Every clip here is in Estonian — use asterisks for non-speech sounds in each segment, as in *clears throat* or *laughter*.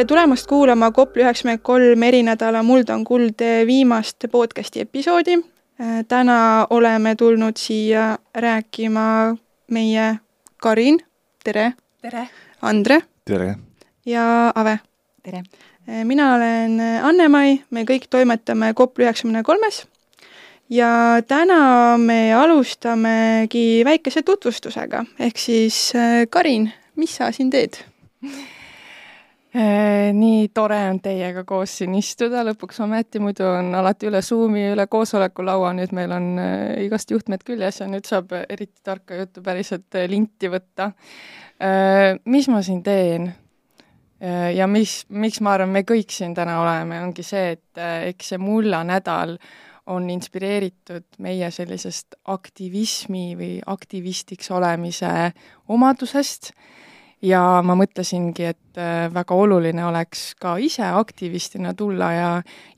tere tulemast kuulama Kopli üheksakümmend kolm erinädala Muld on kuld viimast podcasti episoodi. Täna oleme tulnud siia rääkima meie Karin, tere! tere! Andre! tere! ja Ave! tere! Mina olen Anne-Mai, me kõik toimetame Kopli üheksakümne kolmes ja täna me alustamegi väikese tutvustusega, ehk siis Karin, mis sa siin teed? *laughs* Äh, nii tore on teiega koos siin istuda lõpuks ometi, muidu on alati üle Zoomi, üle koosolekulaua, nüüd meil on äh, igast juhtmed küljes ja nüüd saab eriti tarka juttu päriselt äh, linti võtta. Mis ma siin teen? ja mis, miks ma arvan, me kõik siin täna oleme, ongi see, et eks see mullanädal on inspireeritud meie sellisest aktivismi või aktivistiks olemise omadusest ja ma mõtlesingi, et äh, väga oluline oleks ka ise aktivistina tulla ja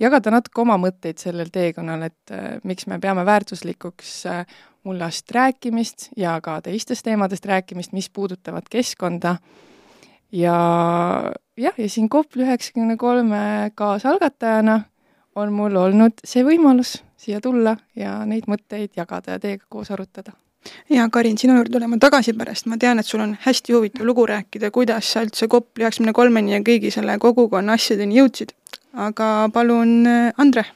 jagada natuke oma mõtteid sellel teekonnal, et äh, miks me peame väärtuslikuks äh, mullast rääkimist ja ka teistest teemadest rääkimist, mis puudutavad keskkonda. ja jah, ja siin Kopli üheksakümne kolme kaasalgatajana on mul olnud see võimalus siia tulla ja neid mõtteid jagada ja teiega koos arutada ja Karin, sinu juurde tulema tagasi pärast, ma tean, et sul on hästi huvitav lugu rääkida, kuidas sa üldse Kopli üheksakümne kolmeni ja kõigi selle kogukonna asjadeni jõudsid. aga palun, Andre.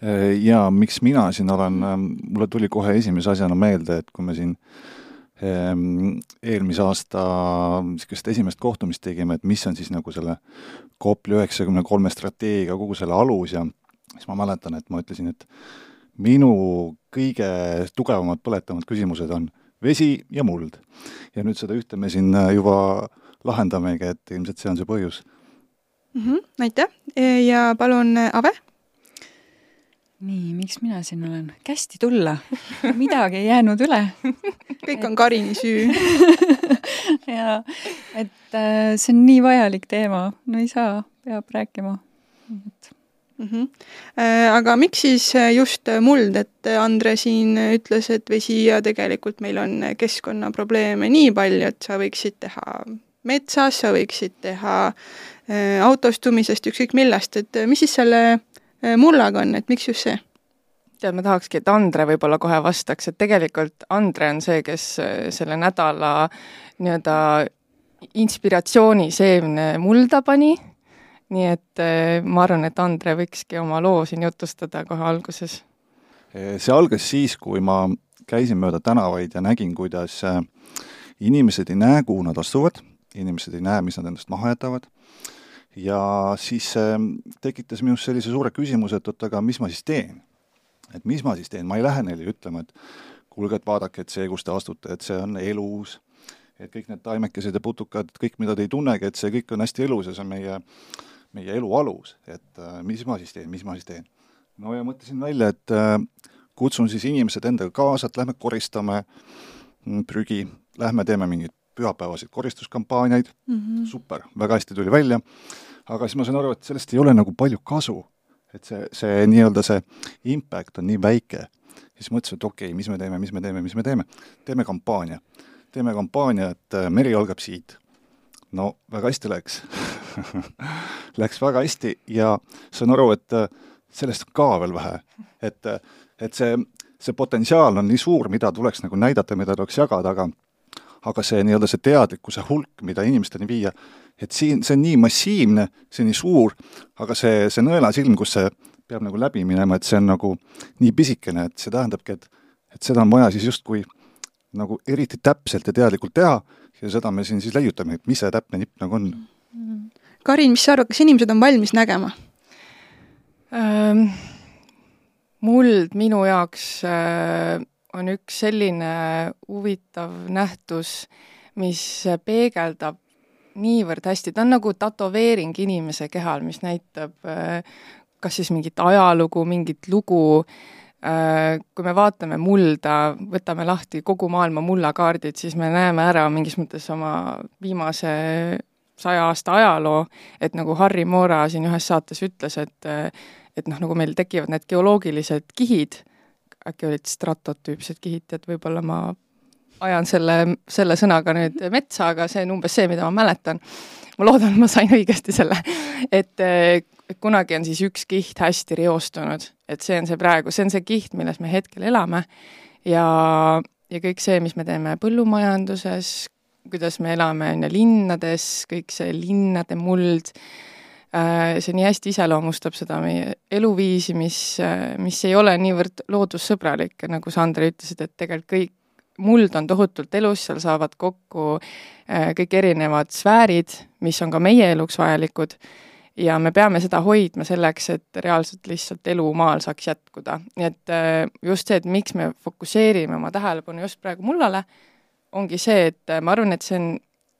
Äh, jaa, miks mina siin olen, ähm, mulle tuli kohe esimese asjana meelde, et kui me siin ähm, eelmise aasta niisugust esimest kohtumist tegime, et mis on siis nagu selle Kopli üheksakümne kolme strateegia, kogu selle alus ja siis ma mäletan, et ma ütlesin, et minu kõige tugevamad põletavad küsimused on vesi ja muld. ja nüüd seda ühte me siin äh, juba lahendamegi, et ilmselt see on see põhjus mm. -hmm, aitäh ja palun, äh, Ave. nii, miks mina siin olen? kästi tulla, *laughs* midagi ei jäänud üle *laughs* kõik on Karini süü *laughs* jaa, et äh, see on nii vajalik teema, no ei saa, peab rääkima, et mm. -hmm. Aga miks siis äh, just muld, et Andre siin ütles, et vesi ja tegelikult meil on keskkonnaprobleeme nii palju, et sa võiksid teha metsas, sa võiksid teha autostumisest, ükskõik millest, et mis siis selle mullaga on, et miks just see? tead, ma tahakski, et Andre võib-olla kohe vastaks, et tegelikult Andre on see, kes selle nädala nii-öelda inspiratsiooniseemne mulda pani nii et eh, ma arvan, et Andre võikski oma loo siin jutustada kohe alguses. Eh, see algas siis, kui ma käisin mööda tänavaid ja nägin, kuidas eh, inimesed ei näe, kuhu nad astuvad, inimesed ei näe, mis nad endast maha jätavad, ja siis tekitas minus sellise suure küsimuse, et oot, aga mis ma siis teen? et mis ma siis teen, ma ei lähe neile ütlema, et kuulge, et vaadake, et see, kus te astute, et see on elus, et kõik need taimekesed ja putukad, kõik, mida te ei tunnegi, et see kõik on hästi elus ja see on meie meie elu alus, et äh, mis ma siis teen, mis ma siis teen. no ja mõtlesin välja, et äh, kutsun siis inimesed endaga kaasa, et lähme koristame mm, prügi, lähme teeme mingeid pühapäevaseid koristuskampaaniaid mm, -hmm. super, väga hästi tuli välja, aga siis ma sain aru, et sellest ei ole nagu palju kasu. et see, see nii-öelda see impact on nii väike, siis mõtlesin, et okei okay,, mis me teeme, mis me teeme, mis me teeme, teeme kampaania. teeme kampaania, et äh, meri algab siit. No väga hästi läks *laughs* Läks väga hästi ja saan aru, et äh, sellest on ka veel vähe. et, äh, et see, see potentsiaal on nii suur, mida tuleks nagu näidata, mida tuleks jagada, aga aga see nii-öelda see teadlikkuse hulk, mida inimesteni viia, et siin, see on nii massiivne, see on nii suur, aga see, see nõelasilm, kus see peab nagu läbi minema, et see on nagu nii pisikene, et see tähendabki, et et seda on vaja siis justkui nagu eriti täpselt ja teadlikult teha ja seda me siin siis leiutame, et mis see täpne nipp nagu on mm. Karin, mis sa arvad, kas inimesed on valmis nägema ähm,? muld minu jaoks äh, on üks selline huvitav nähtus, mis peegeldab niivõrd hästi, ta on nagu tätoveering inimese kehal, mis näitab äh, kas siis mingit ajalugu, mingit lugu äh,, kui me vaatame mulda, võtame lahti kogu maailma mullakaardid, siis me näeme ära mingis mõttes oma viimase saja aasta ajaloo, et nagu Harry Moora siin ühes saates ütles, et et noh, nagu meil tekivad need geoloogilised kihid, äkki olid stratotüüpsed kihid, et võib-olla ma ajan selle, selle sõnaga nüüd metsa, aga see on umbes see, mida ma mäletan. ma loodan, ma sain õigesti selle, et kunagi on siis üks kiht hästi reostunud, et see on see praegu, see on see kiht, milles me hetkel elame. Ja, ja kõik see, mis me teeme põllumajanduses, kuidas me elame, on ju, linnades, kõik see linnade muld, Äh, see nii hästi iseloomustab seda meie eluviisi, mis, äh, mis ei ole niivõrd loodussõbralik, nagu sa, Andre, ütlesid, et tegelikult kõik, muld on tohutult elus, seal saavad kokku äh, kõik erinevad sfäärid, mis on ka meie eluks vajalikud, ja me peame seda hoidma selleks, et reaalselt lihtsalt elu maal saaks jätkuda. nii et just see, et miks me fokusseerime oma tähelepanu just praegu mullale, ongi see, et ma arvan, et see on,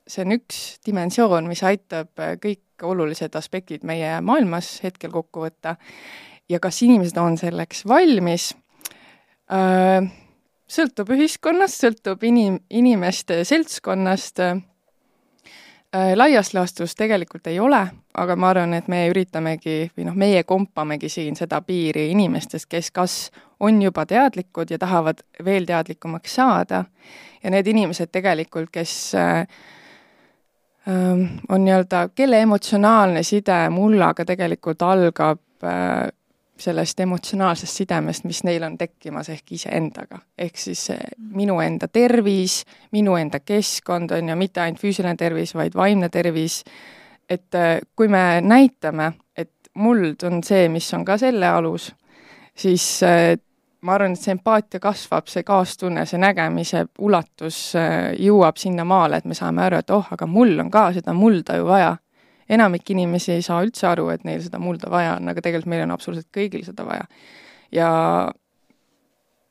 see on üks dimensioon, mis aitab kõik olulised aspektid meie maailmas hetkel kokku võtta ja kas inimesed on selleks valmis, sõltub ühiskonnast, sõltub inim-, inimeste seltskonnast, laias laastus tegelikult ei ole, aga ma arvan, et me üritamegi või noh, meie kompamegi siin seda piiri inimestest, kes kas on juba teadlikud ja tahavad veel teadlikumaks saada. Ja need inimesed tegelikult, kes äh, on nii-öelda, kelle emotsionaalne side mullaga tegelikult algab sellest emotsionaalsest sidemest, mis neil on tekkimas ehk iseendaga. ehk siis minu enda tervis, minu enda keskkond on ju, mitte ainult füüsiline tervis, vaid vaimne tervis, et kui me näitame, et muld on see, mis on ka selle alus, siis ma arvan, et see empaatia kasvab, see kaastunne, see nägemise ulatus jõuab sinnamaale, et me saame aru, et oh, aga mul on ka seda mulda ju vaja. Enamik inimesi ei saa üldse aru, et neil seda mulda vaja on, aga tegelikult meil on absoluutselt kõigil seda vaja. ja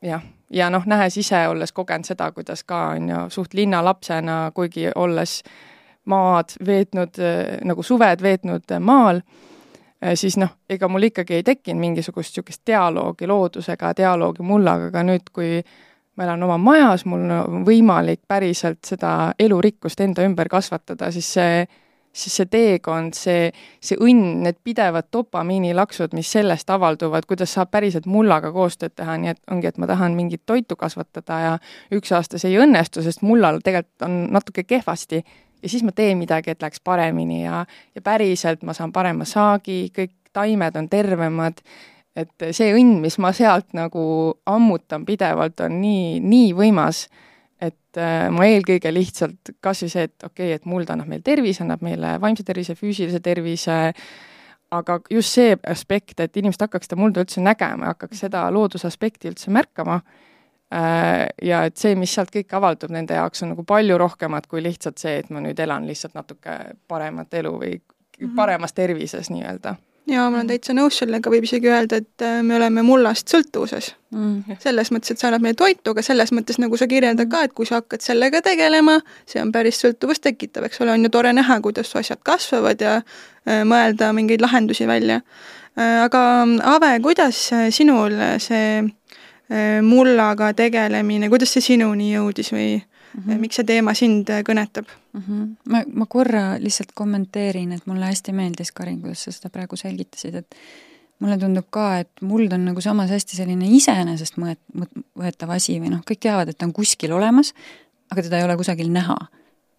jah, ja noh, nähes ise, olles kogenud seda, kuidas ka on ju suht linnalapsena, kuigi olles maad veetnud, nagu suved veetnud maal, Äh, siis noh, ega mul ikkagi ei tekkinud mingisugust niisugust dialoogi loodusega, dialoogi mullaga, aga nüüd, kui ma elan oma majas, mul on võimalik päriselt seda elurikkust enda ümber kasvatada, siis see, siis see teekond, see, see õnn, need pidevad dopamiinilaksud, mis sellest avalduvad, kuidas saab päriselt mullaga koostööd teha, nii et ongi, et ma tahan mingit toitu kasvatada ja üks aasta see ei õnnestu, sest mullal tegelikult on natuke kehvasti ja siis ma teen midagi, et läheks paremini ja, ja päriselt ma saan parema saagi, kõik taimed on tervemad, et see õnn, mis ma sealt nagu ammutan pidevalt, on nii, nii võimas, et äh, ma eelkõige lihtsalt kas või see, et okei okay,, et muld annab meile tervise, annab meile vaimse tervise, füüsilise tervise, aga just see aspekt, et inimesed hakkaks seda mulda üldse nägema ja hakkaks seda loodusaspekti üldse märkama, Äh, ja et see, mis sealt kõik avaldub nende jaoks, on nagu palju rohkemat kui lihtsalt see, et ma nüüd elan lihtsalt natuke paremat elu või mhm. paremas tervises nii-öelda jaa, ma olen täitsa nõus sellega, võib isegi öelda, et äh, me oleme mullast sõltuvuses. Mm.. selles mõttes, et see annab meile toitu, aga selles mõttes, nagu sa kirjeldad ka, et kui sa hakkad sellega tegelema, see on päris sõltuvust tekitav, eks ole, on ju tore näha, kuidas su asjad kasvavad ja äh, mõelda mingeid lahendusi välja. aga Ave, kuidas sinul see Äh, mullaga tegelemine, kuidas see sinuni jõudis või mm -hmm. miks see teema sind äh, kõnetab mm? -hmm. ma, ma korra lihtsalt kommenteerin, et mulle hästi meeldis, Karin, kuidas sa seda praegu selgitasid, et mulle tundub ka, et muld on nagu samas hästi selline iseenesest mõet-, võetav asi või noh, kõik teavad, et ta on kuskil olemas, aga teda ei ole kusagil näha.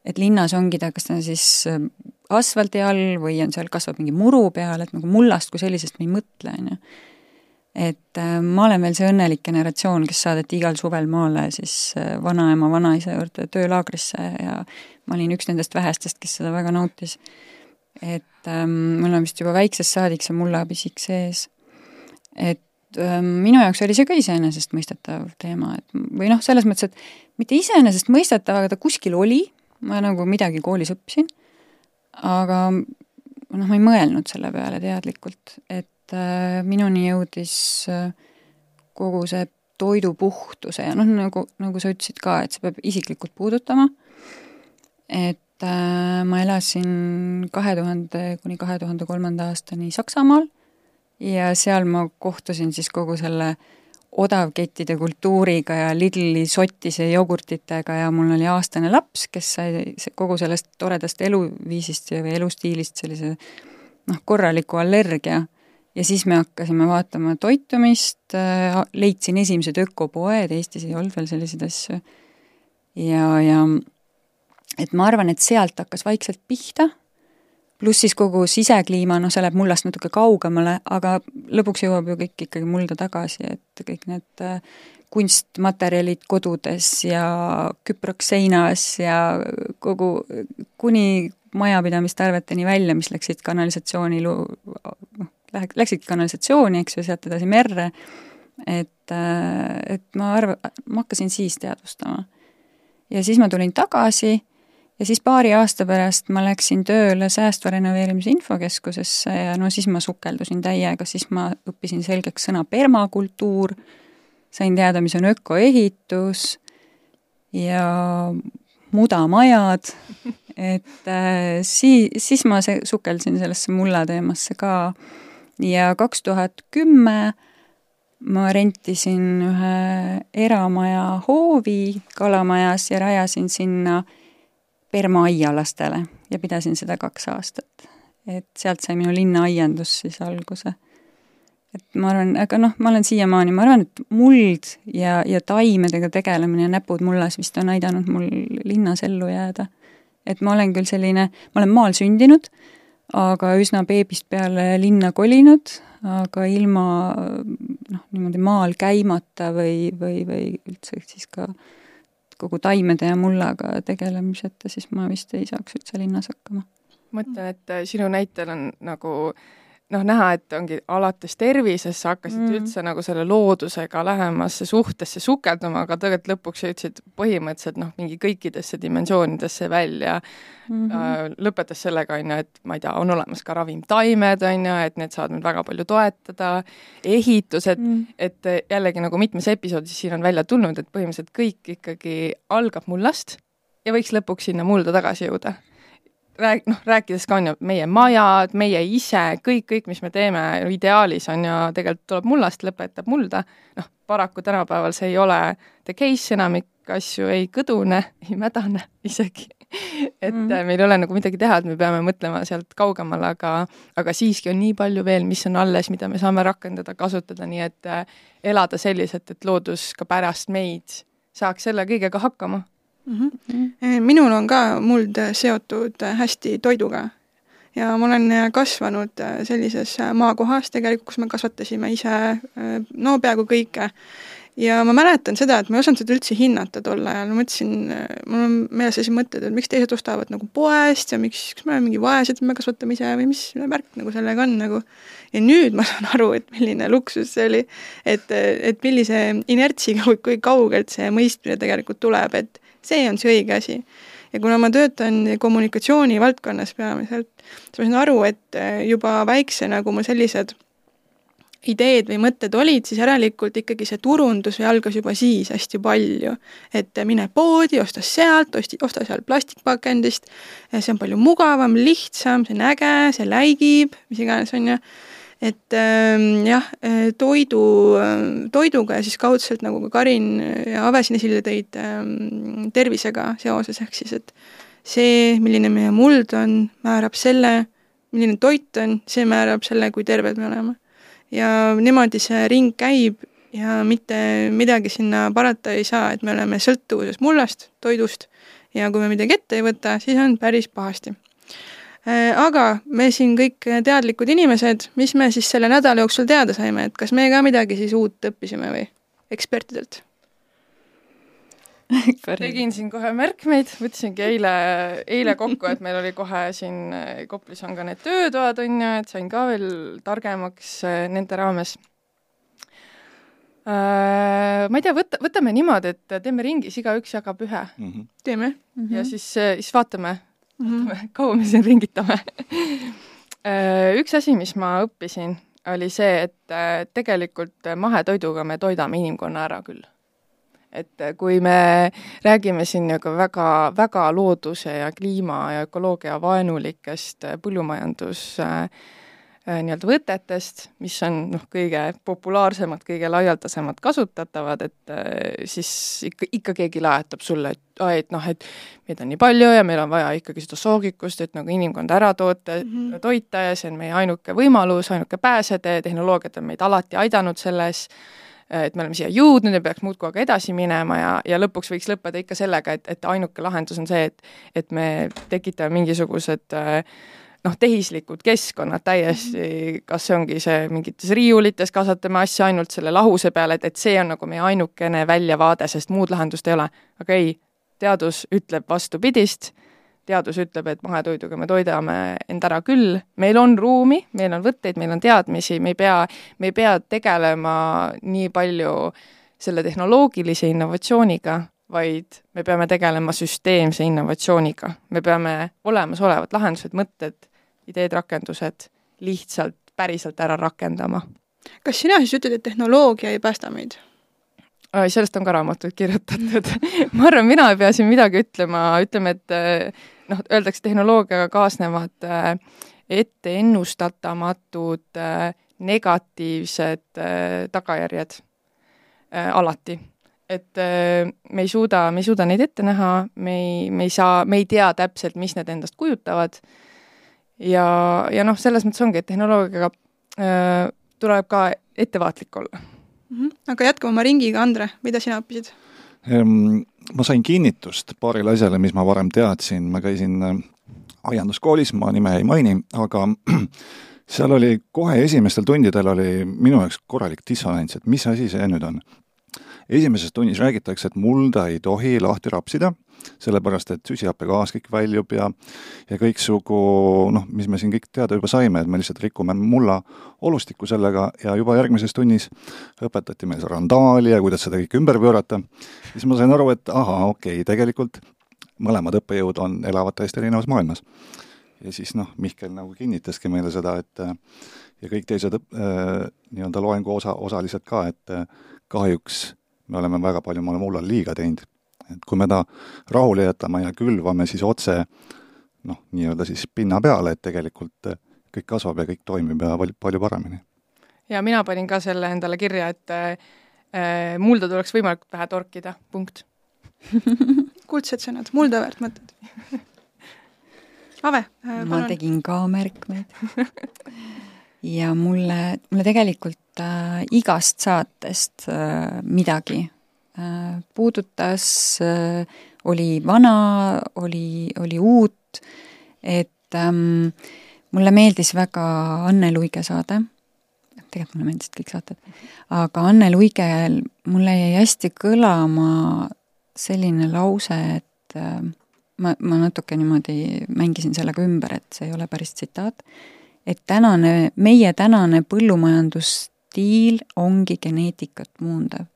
et linnas ongi ta, kas ta on siis asfaldi all või on seal, kasvab mingi muru peal, et nagu mullast kui sellisest me ei mõtle, on ju et äh, ma olen veel see õnnelik generatsioon, kes saadeti igal suvel maale siis äh, vanaema, vanaisa juurde töölaagrisse ja ma olin üks nendest vähestest, kes seda väga nautis. et ähm, mul on vist juba väiksest saadik see mullapisik sees. et ähm, minu jaoks oli see ka iseenesestmõistetav teema, et või noh, selles mõttes, et mitte iseenesestmõistetav, aga ta kuskil oli, ma nagu midagi koolis õppisin, aga noh, ma ei mõelnud selle peale teadlikult, et et äh, minuni jõudis äh, kogu see toidu puhtuse ja noh, nagu, nagu sa ütlesid ka, et see peab isiklikult puudutama, et äh, ma elasin kahe tuhande kuni kahe tuhande kolmanda aastani Saksamaal ja seal ma kohtusin siis kogu selle odavkettide kultuuriga ja Lidli sottise jogurtitega ja mul oli aastane laps, kes sai kogu sellest toredast eluviisist või elustiilist sellise noh, korraliku allergia ja siis me hakkasime vaatama toitumist, äh, leidsin esimesed ökopoed, Eestis ei olnud veel selliseid asju, ja, ja et ma arvan, et sealt hakkas vaikselt pihta, pluss siis kogu sisekliima, noh, see läheb mullast natuke kaugemale, aga lõpuks jõuab ju kõik ikkagi mulda tagasi, et kõik need äh, kunstmaterjalid kodudes ja küproks seinas ja kogu, kuni majapidamistarveteni välja, mis läksid kanalisatsiooni lu-, noh, lähek-, läksidki kanalisatsiooni, eks ju, sealt edasi merre, et, äh, et ma arva-, ma hakkasin siis teadvustama. ja siis ma tulin tagasi ja siis paari aasta pärast ma läksin tööle säästva renoveerimise infokeskusesse ja no siis ma sukeldusin täiega, siis ma õppisin selgeks sõna permakultuur, sain teada, mis on ökoehitus ja mudamajad, et äh, sii-, siis ma see, sukeldusin sellesse mulla teemasse ka ja kaks tuhat kümme ma rentisin ühe eramaja hoovi Kalamajas ja rajasin sinna permaaia lastele ja pidasin seda kaks aastat. et sealt sai minu linnaaiandus siis alguse et ma arvan, aga noh, ma olen siiamaani, ma arvan, et muld ja, ja taimedega tegelemine näpud mullas vist on aidanud mul linnas ellu jääda. et ma olen küll selline, ma olen maal sündinud, aga üsna beebist peale linna kolinud, aga ilma noh, niimoodi maal käimata või, või, või üldse siis ka kogu taimede ja mullaga tegelemiseta, siis ma vist ei saaks üldse linnas hakkama. mõtlen, et sinu näitel on nagu äh, noh, näha, et ongi alates tervisest sa hakkasid mm. üldse nagu selle loodusega lähemasse suhtesse sukelduma, aga tegelikult lõpuks jõudsid põhimõtteliselt noh, mingi kõikidesse dimensioonidesse välja mm. -hmm. lõpetas sellega, on ju, et ma ei tea, on olemas ka ravimtaimed, on ju, et need saavad meil väga palju toetada, ehitused mm., et jällegi nagu mitmes episoodis siin on välja tulnud, et põhimõtteliselt kõik ikkagi algab mullast ja võiks lõpuks sinna mulda tagasi jõuda rääg-, noh, rääkides ka on ju meie majad, meie ise, kõik, kõik, mis me teeme ideaalis on ju, tegelikult tuleb mullast, lõpetab mulda, noh, paraku tänapäeval see ei ole the case, enamik asju ei kõdune, ei mädane isegi. Et mm. meil ei ole nagu midagi teha, et me peame mõtlema sealt kaugemale, aga aga siiski on nii palju veel, mis on alles, mida me saame rakendada, kasutada, nii et äh, elada selliselt, et loodus ka pärast meid saaks selle kõigega hakkama mm. -hmm. minul on ka muld seotud hästi toiduga ja ma olen kasvanud sellises maakohas tegelikult, kus me kasvatasime ise no peaaegu kõike. ja ma mäletan seda, et ma ei osanud seda üldse hinnata tol ajal, ma mõtlesin, mul on meeles sellised mõtted, et miks teised ostavad nagu poest ja miks, kas me oleme mingi vaesed, me kasvatame ise või mis värk nagu sellega on nagu. ja nüüd ma saan aru, et milline luksus see oli, et, et millise inertsiga või kui kaugelt see mõistmine tegelikult tuleb, et see on see õige asi. ja kuna ma töötan kommunikatsiooni valdkonnas peamiselt, siis ma saan aru, et äh, juba väiksena, kui mul sellised ideed või mõtted olid, siis järelikult ikkagi see turundus algas juba siis hästi palju. et mine poodi, osta sealt, osti, osta seal plastikpakendist, see on palju mugavam, lihtsam, see on äge, see läigib, mis iganes, on ju et ähm, jah, äh, toidu, äh, toiduga ja siis kaudselt, nagu ka Karin ja Ave siin esile tõid ähm,, tervisega seoses, ehk siis et see, milline meie muld on, määrab selle, milline toit on, see määrab selle, kui terved me oleme. ja niimoodi see ring käib ja mitte midagi sinna parata ei saa, et me oleme sõltuvuses mullast, toidust ja kui me midagi ette ei võta, siis on päris pahasti Äh, aga me siin kõik teadlikud inimesed, mis me siis selle nädala jooksul teada saime, et kas me ka midagi siis uut õppisime või ekspertidelt? tegin siin kohe märkmeid, võtsingi eile, eile kokku, et meil oli kohe siin äh, Koplis on ka need töötoad, on ju, et sain ka veel targemaks äh, nende raames. Ma ei tea, võta, võtame niimoodi, et teeme ringis, igaüks jagab ühe mm. -hmm. teeme mm. -hmm. ja siis, siis vaatame mm, -hmm. kaua me siin ringitame äh, üks asi, mis ma õppisin, oli see, et äh, tegelikult mahetoiduga me toidame inimkonna ära küll. et äh, kui me räägime siin nagu väga, väga looduse ja kliima ja ökoloogia vaenulikest põllumajandus äh, nii-öelda võtetest, mis on noh, kõige populaarsemad, kõige laialdasemad kasutatavad, et äh, siis ikka, ikka keegi lajatab sulle, et aa, et noh, et meid on nii palju ja meil on vaja ikkagi seda soogikust, et nagu inimkond ära toota mm, -hmm. toita ja see on meie ainuke võimalus, ainuke pääsetee, tehnoloogiad on meid alati aidanud selles, et me oleme siia jõudnud ja peaks muudkui aga edasi minema ja, ja lõpuks võiks lõppeda ikka sellega, et, et ainuke lahendus on see, et et me tekitame mingisugused äh, noh, tehislikud keskkonnad täiesti, kas see ongi see mingites riiulites, kasvatame asju ainult selle lahuse peale, et, et see on nagu meie ainukene väljavaade, sest muud lahendust ei ole. aga ei, teadus ütleb vastupidist, teadus ütleb, et mahetoiduga me toidame end ära küll, meil on ruumi, meil on võtteid, meil on teadmisi, me ei pea, me ei pea tegelema nii palju selle tehnoloogilise innovatsiooniga, vaid me peame tegelema süsteemse innovatsiooniga. me peame olemasolevad lahendused, mõtted ideed, rakendused lihtsalt päriselt ära rakendama. kas sina siis ütled, et tehnoloogia ei päästa meid? sellest on ka raamatuid kirjutatud *laughs* ma arvan, mina ei pea siin midagi ütlema, ütleme, et eh, noh, öeldakse, tehnoloogiaga kaasnevad eh, etteennustatamatud eh, negatiivsed tagajärjed alati. et me ei suuda, me ei suuda neid ette näha, me ei, me ei saa, me ei tea täpselt, mis need endast kujutavad ja, ja noh, selles mõttes ongi, et tehnoloogiaga äh, tuleb ka ettevaatlik olla mm. -hmm. aga jätkame oma ringiga, Andre, mida sina õppisid? Ehm, ma sain kinnitust paarile asjale, mis ma varem teadsin, ma käisin äh, aianduskoolis, ma nime ei maini, aga *clears throat* seal oli kohe esimestel tundidel oli minu jaoks korralik dissonants, et mis asi see nüüd on. Esimeses tunnis räägitakse, et mulda ei tohi lahti rapsida sellepärast et süsihappegaas kõik väljub ja ja kõiksugu noh, mis me siin kõik teada juba saime, et me lihtsalt rikume mulla olustikku sellega ja juba järgmises tunnis õpetati meil seda randaali ja kuidas seda kõike ümber pöörata, siis ma sain aru, et ahaa, okei okay,, tegelikult mõlemad õppejõud on, elavad täiesti erinevas maailmas. ja siis noh, Mihkel nagu kinnitaski meile seda, et ja kõik teised äh, nii-öelda loengu osa, osalised ka, et äh, kahjuks me oleme väga palju, me oleme mullal liiga teinud. Et kui me ta rahule jätame ja külvame siis otse noh, nii-öelda siis pinna peale, et tegelikult kõik kasvab ja kõik toimib ja palju paremini. ja mina panin ka selle endale kirja, et äh, mulda tuleks võimalikult vähe torkida, punkt. *laughs* Kuldsed sõnad, mulda väärt mõtted. Ave äh,, ma tegin ka märkmeid. Ja mulle, mulle tegelikult äh, igast saatest äh, midagi. Äh, puudutas, äh, oli vana, oli, oli uut, et ähm, mulle meeldis väga Anne Luige saade, tegelikult mulle meeldisid kõik saated, aga Anne Luigel mulle jäi hästi kõlama selline lause, et äh, ma, ma natuke niimoodi mängisin sellega ümber, et see ei ole päris tsitaat, et tänane, meie tänane põllumajandusstiil ongi geneetikat muundav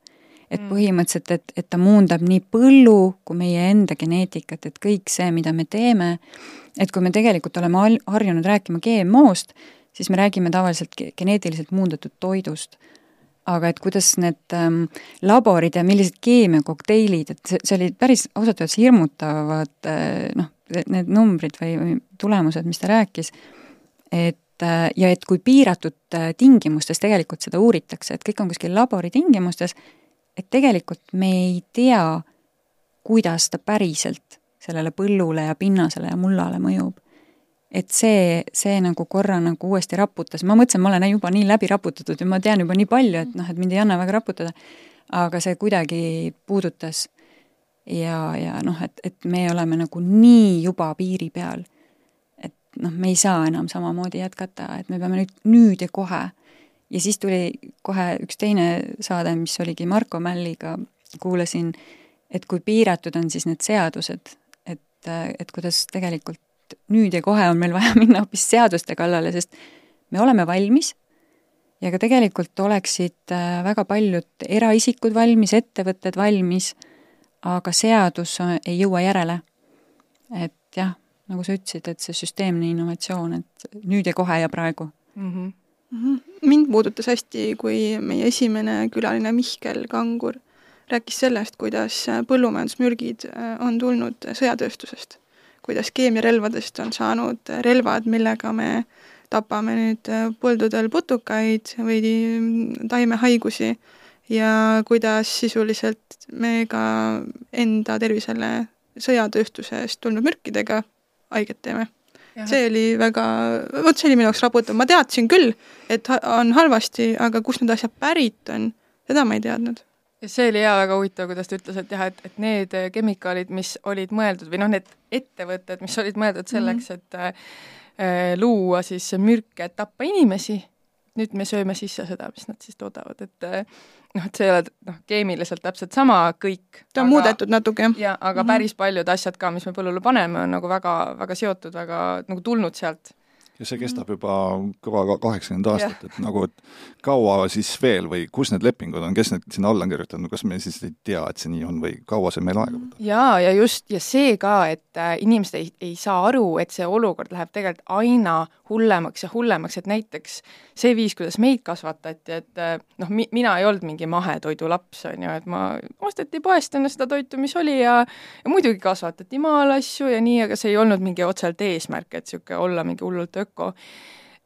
et mm. põhimõtteliselt, et, et ta muundab nii põllu kui meie enda geneetikat, et kõik see, mida me teeme, et kui me tegelikult oleme harjunud rääkima GMO-st, siis me räägime tavaliselt geneetiliselt muundatud toidust. aga et kuidas need ähm, laborid ja millised keemiakokteilid, et see, see oli päris ausalt öeldes hirmutavad äh, noh, need numbrid või, või tulemused, mis ta rääkis, et äh, ja et kui piiratud äh, tingimustes tegelikult seda uuritakse, et kõik on kuskil labori tingimustes et tegelikult me ei tea, kuidas ta päriselt sellele põllule ja pinnasele ja mullale mõjub. et see, see nagu korra nagu uuesti raputas, ma mõtlesin, ma olen juba nii läbi raputatud ja ma tean juba nii palju, et noh, et mind ei anna väga raputada, aga see kuidagi puudutas. Ja, ja noh, et, et me oleme nagu nii juba piiri peal, et noh, me ei saa enam samamoodi jätkata, et me peame nüüd, nüüd ja kohe. Ja siis tuli kohe üks teine saade, mis oligi Marko Mälliga, kuulasin, et kui piiratud on siis need seadused, et, et kuidas tegelikult nüüd ja kohe on meil vaja *laughs* minna hoopis seaduste kallale, sest me oleme valmis. Ja ka tegelikult oleksid äh, väga paljud eraisikud valmis, ettevõtted valmis, aga seadus ei jõua järele. et jah, nagu sa ütlesid, et see süsteemne innovatsioon, et nüüd ja kohe ja praegu mm. -hmm Mhm. mind puudutas hästi, kui meie esimene külaline Mihkel Kangur rääkis sellest, kuidas põllumajandusmürgid äh, on tulnud sõjatööstusest. kuidas keemiarelvadest on saanud relvad, millega me tapame nüüd äh, põldudel putukaid või taimehaigusi ja kuidas sisuliselt me ka enda tervisele sõjatööstusest tulnud mürkidega haiget teeme. See oli väga, vot see oli minu jaoks raputav, ma teadsin küll, et on halvasti, aga kust need asjad pärit on, seda ma ei teadnud. Ja see oli jaa väga huvitav, kuidas ta ütles, et jah, et, et need kemikaalid, mis olid mõeldud või noh, need ettevõtted, mis olid mõeldud selleks mm, -hmm. et äh, luua siis mürke, et tappa inimesi, nüüd me sööme sisse seda, mis nad siis toodavad, et noh, et see ei ole noh, keemiliselt täpselt sama kõik. ta on aga, muudetud natuke, jah. jaa, aga mm -hmm. päris paljud asjad ka, mis me põllule paneme, on nagu väga, väga seotud, väga nagu tulnud sealt ja see kestab juba kõva kaheksakümmend aastat, et nagu, et kaua siis veel või kus need lepingud on, kes need sinna alla on kirjutanud, kas me siis ei tea, et see nii on või kaua see meil aega võtab? jaa, ja just, ja see ka, et äh, inimesed ei, ei saa aru, et see olukord läheb tegelikult aina hullemaks ja hullemaks, et näiteks see viis, kuidas meid kasvatati, et äh, noh, mi-, mina ei olnud mingi mahetoidu laps, on ju, et ma, osteti poest enne seda toitu, mis oli ja ja muidugi kasvatati maal asju ja nii, aga see ei olnud mingi otseselt eesmärk, et niisugune olla mingi hullult öko.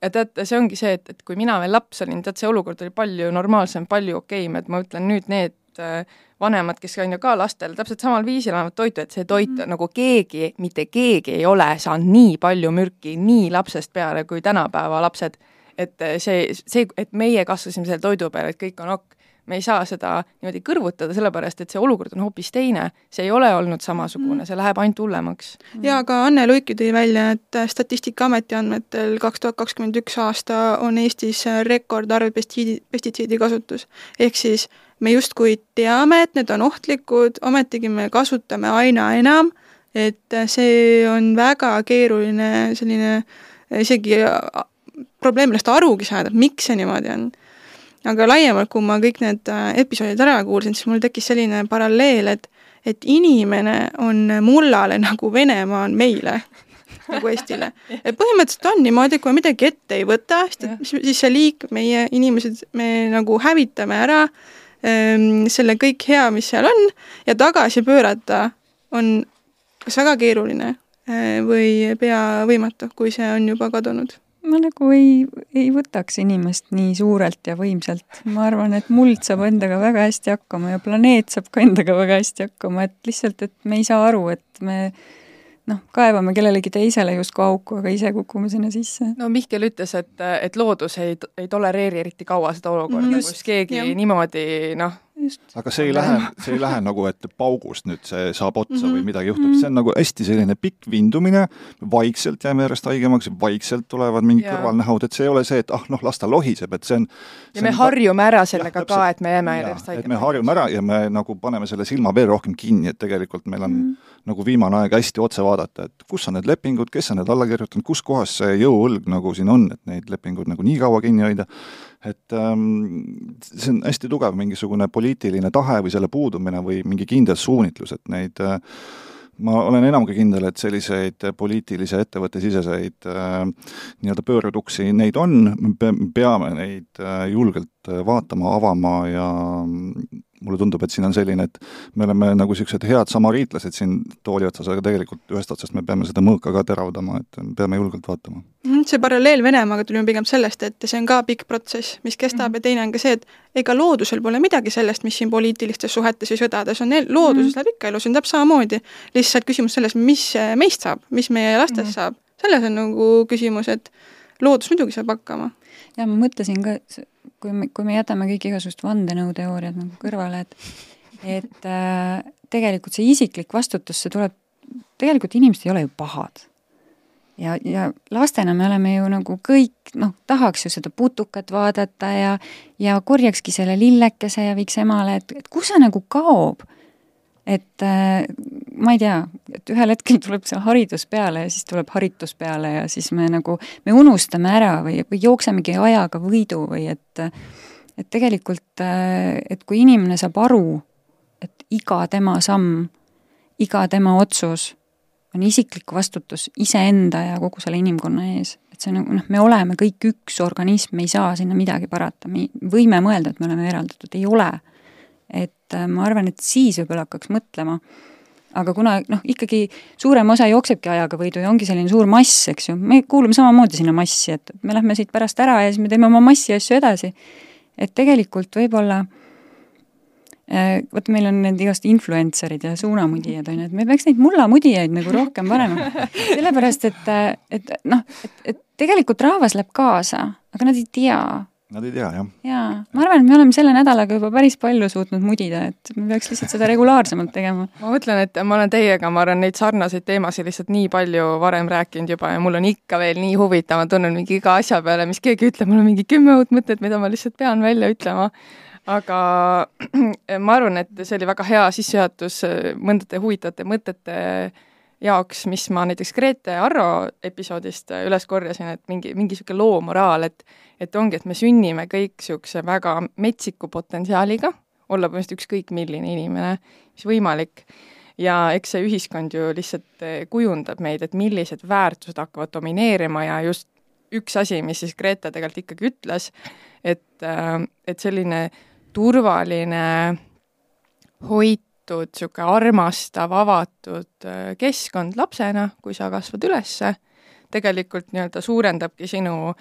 Ja tead, see ongi see, et, et kui mina veel laps olin, tead, see olukord oli palju normaalsem, palju okeim, et ma ütlen nüüd need äh, vanemad, kes on ju ka lastel täpselt samal viisil annavad toitu, et see toit mm nagu keegi, mitte keegi ei ole saanud nii palju mürki nii lapsest peale kui tänapäeva lapsed. et see, see, et meie kasvasime selle toidu peale, et kõik on ok, me ei saa seda niimoodi kõrvutada, sellepärast et see olukord on hoopis teine. see ei ole olnud samasugune, see läheb ainult hullemaks. jaa, aga Anne Luik ju tõi välja, et Statistikaameti andmetel kaks tuhat kakskümmend üks aasta on Eestis rekordarv pestiidi, pestitsiidi kasutus. ehk siis me justkui teame, et need on ohtlikud, ometigi me kasutame aina enam, et see on väga keeruline selline isegi probleem millest arugi saada, et miks see niimoodi on aga laiemalt, kui ma kõik need äh, episoodid ära kuulsin, siis mul tekkis selline paralleel, et et inimene on mullale *laughs* nagu Venemaa on meile *laughs* nagu Eestile. et põhimõtteliselt on niimoodi, kui me midagi ette ei võta, siis, siis see liik, meie inimesed, me nagu hävitame ära ähm, selle kõik hea, mis seal on, ja tagasi pöörata on kas väga keeruline äh, või pea võimatu, kui see on juba kadunud ma nagu ei, ei võtaks inimest nii suurelt ja võimsalt. ma arvan, et muld saab endaga väga hästi hakkama ja planeet saab ka endaga väga hästi hakkama, et lihtsalt, et me ei saa aru, et me noh, kaevame kellelegi teisele justkui auku, aga ise kukume sinna sisse. no Mihkel ütles, et, et loodus ei, ei tolereeri eriti kaua seda olukorda, kus keegi jah. niimoodi noh, aga see ei lähe, see ei lähe nagu, et paugust nüüd see saab otsa mm -hmm. või midagi juhtub mm, -hmm. see on nagu hästi selline pikk vindumine, vaikselt jääme järjest haigemaks, vaikselt tulevad mingid yeah. kõrvalnähud, et see ei ole see, et ah noh, las ta lohiseb, et see on ja me harjume ära sellega jah, ka, et me jääme järjest haigemaks. et me harjume ära ja me nagu paneme selle silma veel rohkem kinni, et tegelikult meil on mm -hmm. nagu viimane aeg hästi otse vaadata, et kus on need lepingud, kes on need alla kirjutanud, kus kohas see jõuõlg nagu siin on, et neid lepinguid nagu nii kaua kinni hoida et ähm, see on hästi tugev mingisugune poliitiline tahe või selle puudumine või mingi kindel suunitlus, et neid äh, ma olen enam kui kindel, et selliseid poliitilise ettevõtte siseseid äh, nii-öelda pöörduksi, neid on, me peame neid äh, julgelt vaatama, avama ja mulle tundub, et siin on selline, et me oleme nagu niisugused head samariitlased siin tooli otsas, aga tegelikult ühest otsast me peame seda mõõka ka teravdama, et peame julgelt vaatama. Mhm, see paralleel Venemaaga tuli pigem sellest, et see on ka pikk protsess, mis kestab mm -hmm. ja teine on ka see, et ega loodusel pole midagi sellest, mis siin poliitilistes suhetes või sõdades on, looduses mm -hmm. läheb ikka elu, see on täpselt samamoodi. lihtsalt küsimus selles, mis meist saab, mis meie lastest mm -hmm. saab, selles on nagu küsimus, et loodus muidugi saab hakkama. ja ma mõtlesin ka, kui me, kui me jätame kõik igasugused vandenõuteooriad nagu kõrvale, et et äh, tegelikult see isiklik vastutus, see tuleb, tegelikult inimesed ei ole ju pahad. ja, ja lastena me oleme ju nagu kõik, noh, tahaks ju seda putukat vaadata ja ja korjakski selle lillekese ja viiks emale, et, et kus see nagu kaob et äh, ma ei tea, et ühel hetkel tuleb see haridus peale ja siis tuleb haritus peale ja siis me nagu, me unustame ära või, või jooksemegi ajaga võidu või et et tegelikult, äh, et kui inimene saab aru, et iga tema samm, iga tema otsus on isiklik vastutus iseenda ja kogu selle inimkonna ees, et see nagu noh, me oleme kõik üks organism, me ei saa sinna midagi parata, me võime mõelda, et me oleme eraldatud, ei ole. Et äh, ma arvan, et siis võib-olla hakkaks mõtlema, aga kuna noh, ikkagi suurem osa jooksebki ajaga võidu ja ongi selline suur mass, eks ju, me kuulume samamoodi sinna massi, et me lähme siit pärast ära ja siis me teeme oma massi asju edasi. et tegelikult võib-olla äh, vot meil on need igast influencer'id ja suunamudijad, on ju, et me peaks neid mullamudijaid nagu rohkem panema. *laughs* sellepärast, et, äh, et noh, et, et tegelikult rahvas läheb kaasa, aga nad ei tea, Nad ei tea, jah. jaa, ma arvan, et me oleme selle nädalaga juba päris palju suutnud mudida, et me peaks lihtsalt seda regulaarsemalt tegema. ma mõtlen, et ma olen teiega, ma olen neid sarnaseid teemasid lihtsalt nii palju varem rääkinud juba ja mul on ikka veel nii huvitav, ma tunnen mingi iga asja peale, mis keegi ütleb, mul on mingi kümme uut mõtet, mida ma lihtsalt pean välja ütlema. aga *clears throat* ma arvan, et see oli väga hea sissejuhatus mõndade huvitavate mõtete jaoks, mis ma näiteks Grete Arro episoodist üles korjasin, et mingi, mingi niisugune loo moraal, et et ongi, et me sünnime kõik niisuguse väga metsiku potentsiaaliga, olla põhimõtteliselt ükskõik milline inimene, mis võimalik, ja eks see ühiskond ju lihtsalt eh, kujundab meid, et millised väärtused hakkavad domineerima ja just üks asi, mis siis Grete tegelikult ikkagi ütles, et, äh, et selline turvaline, hoitud, niisugune armastav, avatud äh, keskkond lapsena, kui sa kasvad ülesse, tegelikult nii-öelda suurendabki sinu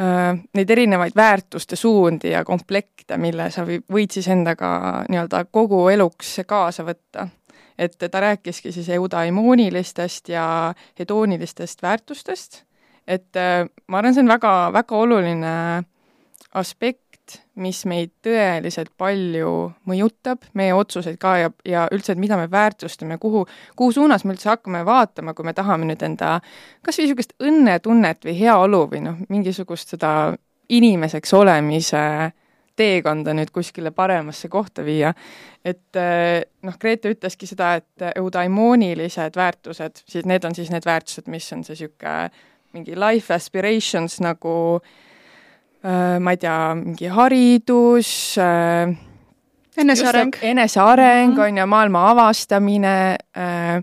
Äh, neid erinevaid väärtuste suundi ja komplekte, mille sa võid siis endaga nii-öelda kogu eluks kaasa võtta. et ta rääkiski siis eudaimoonilistest ja hedoonilistest väärtustest, et äh, ma arvan, see on väga, väga oluline aspekt, mis meid tõeliselt palju mõjutab, meie otsuseid ka ja, ja üldse, et mida me väärtustame, kuhu, kuhu suunas me üldse hakkame vaatama, kui me tahame nüüd enda kas või niisugust õnnetunnet või heaolu või noh, mingisugust seda inimeseks olemise teekonda nüüd kuskile paremasse kohta viia. et noh, Grete ütleski seda, et eudaimoonilised väärtused, siis need on siis need väärtused, mis on see niisugune mingi life aspirations nagu Äh, ma ei tea, mingi haridus, äh, eneseareng. eneseareng -hmm. on ju, maailma avastamine, äh,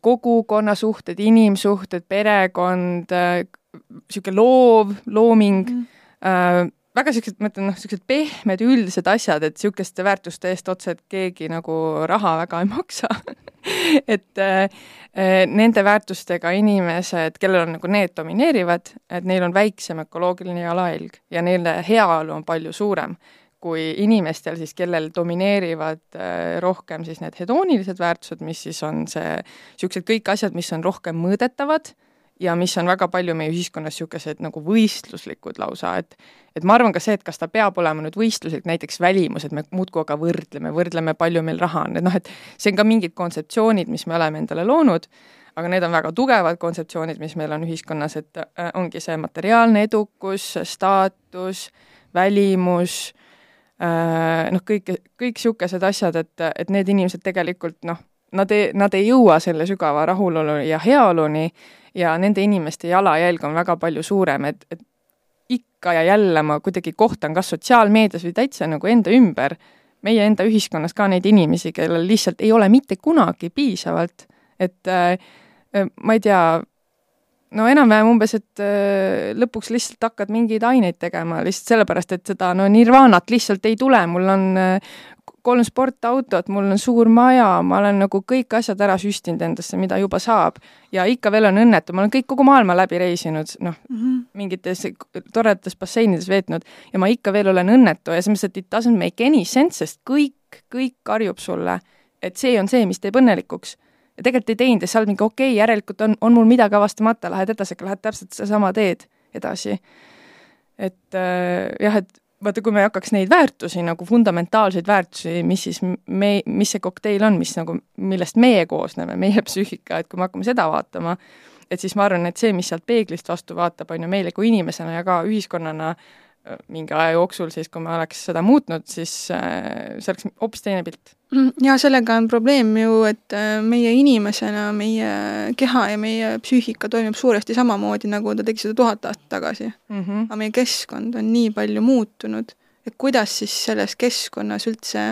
kogukonnasuhted, inimsuhted, perekond, niisugune loov, looming mm, väga niisugused, ma ütlen noh, niisugused pehmed üldised asjad, et niisuguste väärtuste eest otseselt keegi nagu raha väga ei maksa *laughs* *laughs* et äh, äh, nende väärtustega inimesed, kellel on nagu need domineerivad, et neil on väiksem ökoloogiline jalajälg ja nende heaolu on palju suurem kui inimestel siis, kellel domineerivad äh, rohkem siis need hedoonilised väärtused, mis siis on see, niisugused kõik asjad, mis on rohkem mõõdetavad ja mis on väga palju meie ühiskonnas niisugused nagu võistluslikud lausa, et et ma arvan ka see, et kas ta peab olema nüüd võistluslik, näiteks välimus, et me muudkui aga võrdleme, võrdleme, palju meil raha on, et noh, et see on ka mingid kontseptsioonid, mis me oleme endale loonud, aga need on väga tugevad kontseptsioonid, mis meil on ühiskonnas, et äh, ongi see materiaalne edukus, staatus, välimus äh,, noh, kõik, kõik niisugused asjad, et, et need inimesed tegelikult noh, nad ei, nad ei jõua selle sügava rahulolu ja heaoluni ja nende inimeste jalajälg on väga palju suurem, et, et ikka ja jälle ma kuidagi kohtan kas sotsiaalmeedias või täitsa nagu enda ümber, meie enda ühiskonnas ka neid inimesi, kellel lihtsalt ei ole mitte kunagi piisavalt, et äh, äh ma ei tea, no enam-vähem umbes, et äh, lõpuks lihtsalt hakkad mingeid aineid tegema lihtsalt sellepärast, et seda no nirvaanat lihtsalt ei tule, mul on äh, kolm sportautot, mul on suur maja, ma olen nagu kõik asjad ära süstinud endasse, mida juba saab. ja ikka veel on õnnetu, ma olen kõik, kogu maailma läbi reisinud, noh mm -hmm., mingites toredates basseinides veetnud ja ma ikka veel olen õnnetu ja selles mõttes, et it doesn't make any sense, sest kõik, kõik karjub sulle, et see on see, mis teeb õnnelikuks. ja tegelikult ei teinud ja sa oled mingi okei okay,, järelikult on, on mul midagi avastamata, lähed edasi, lähed täpselt sedasama teed edasi. et äh, jah, et vaata, kui me hakkaks neid väärtusi nagu fundamentaalseid väärtusi, mis siis me, mis see kokteil on, mis nagu, millest meie koosneme, meie *laughs* psüühika, et kui me hakkame seda vaatama, et siis ma arvan, et see, mis sealt peeglist vastu vaatab, on ju meile kui inimesena ja ka ühiskonnana mingi aja jooksul siis, kui me oleks seda muutnud, siis äh, see oleks hoopis teine pilt Mm, ja sellega on probleem ju, et äh, meie inimesena, meie keha ja meie psüühika toimib suuresti samamoodi, nagu ta tegi seda tuhat aastat tagasi mm. -hmm. aga meie keskkond on nii palju muutunud, et kuidas siis selles keskkonnas üldse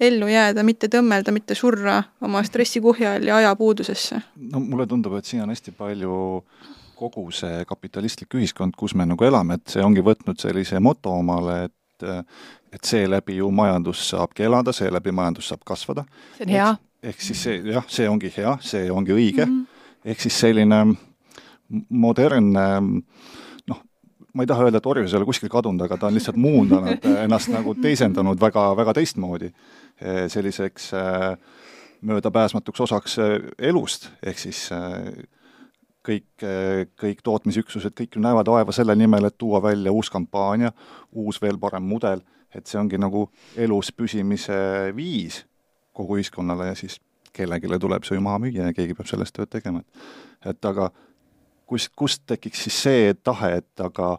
ellu jääda, mitte tõmmelda, mitte surra oma stressikuhja all ja ajapuudusesse? no mulle tundub, et siin on hästi palju kogu see kapitalistlik ühiskond, kus me nagu elame, et see ongi võtnud sellise moto omale, et et seeläbi ju majandus saabki elada, seeläbi majandus saab kasvada. see on hea. ehk siis see, jah, see ongi hea, see ongi õige mm, -hmm. ehk siis selline modernne noh, ma ei taha öelda, et orjus ei ole kuskil kadunud, aga ta on lihtsalt muundanud *laughs* ennast nagu teisendanud väga, väga teistmoodi eh, selliseks eh, möödapääsmatuks osaks eh, elust, ehk siis kõik, kõik tootmisüksused, kõik ju näevad vaeva selle nimel, et tuua välja uus kampaania, uus veel parem mudel, et see ongi nagu elus püsimise viis kogu ühiskonnale ja siis kellelegi tuleb see ju maha müüa ja keegi peab sellest tööd tegema. et aga kus, kust tekiks siis see tahe, et aga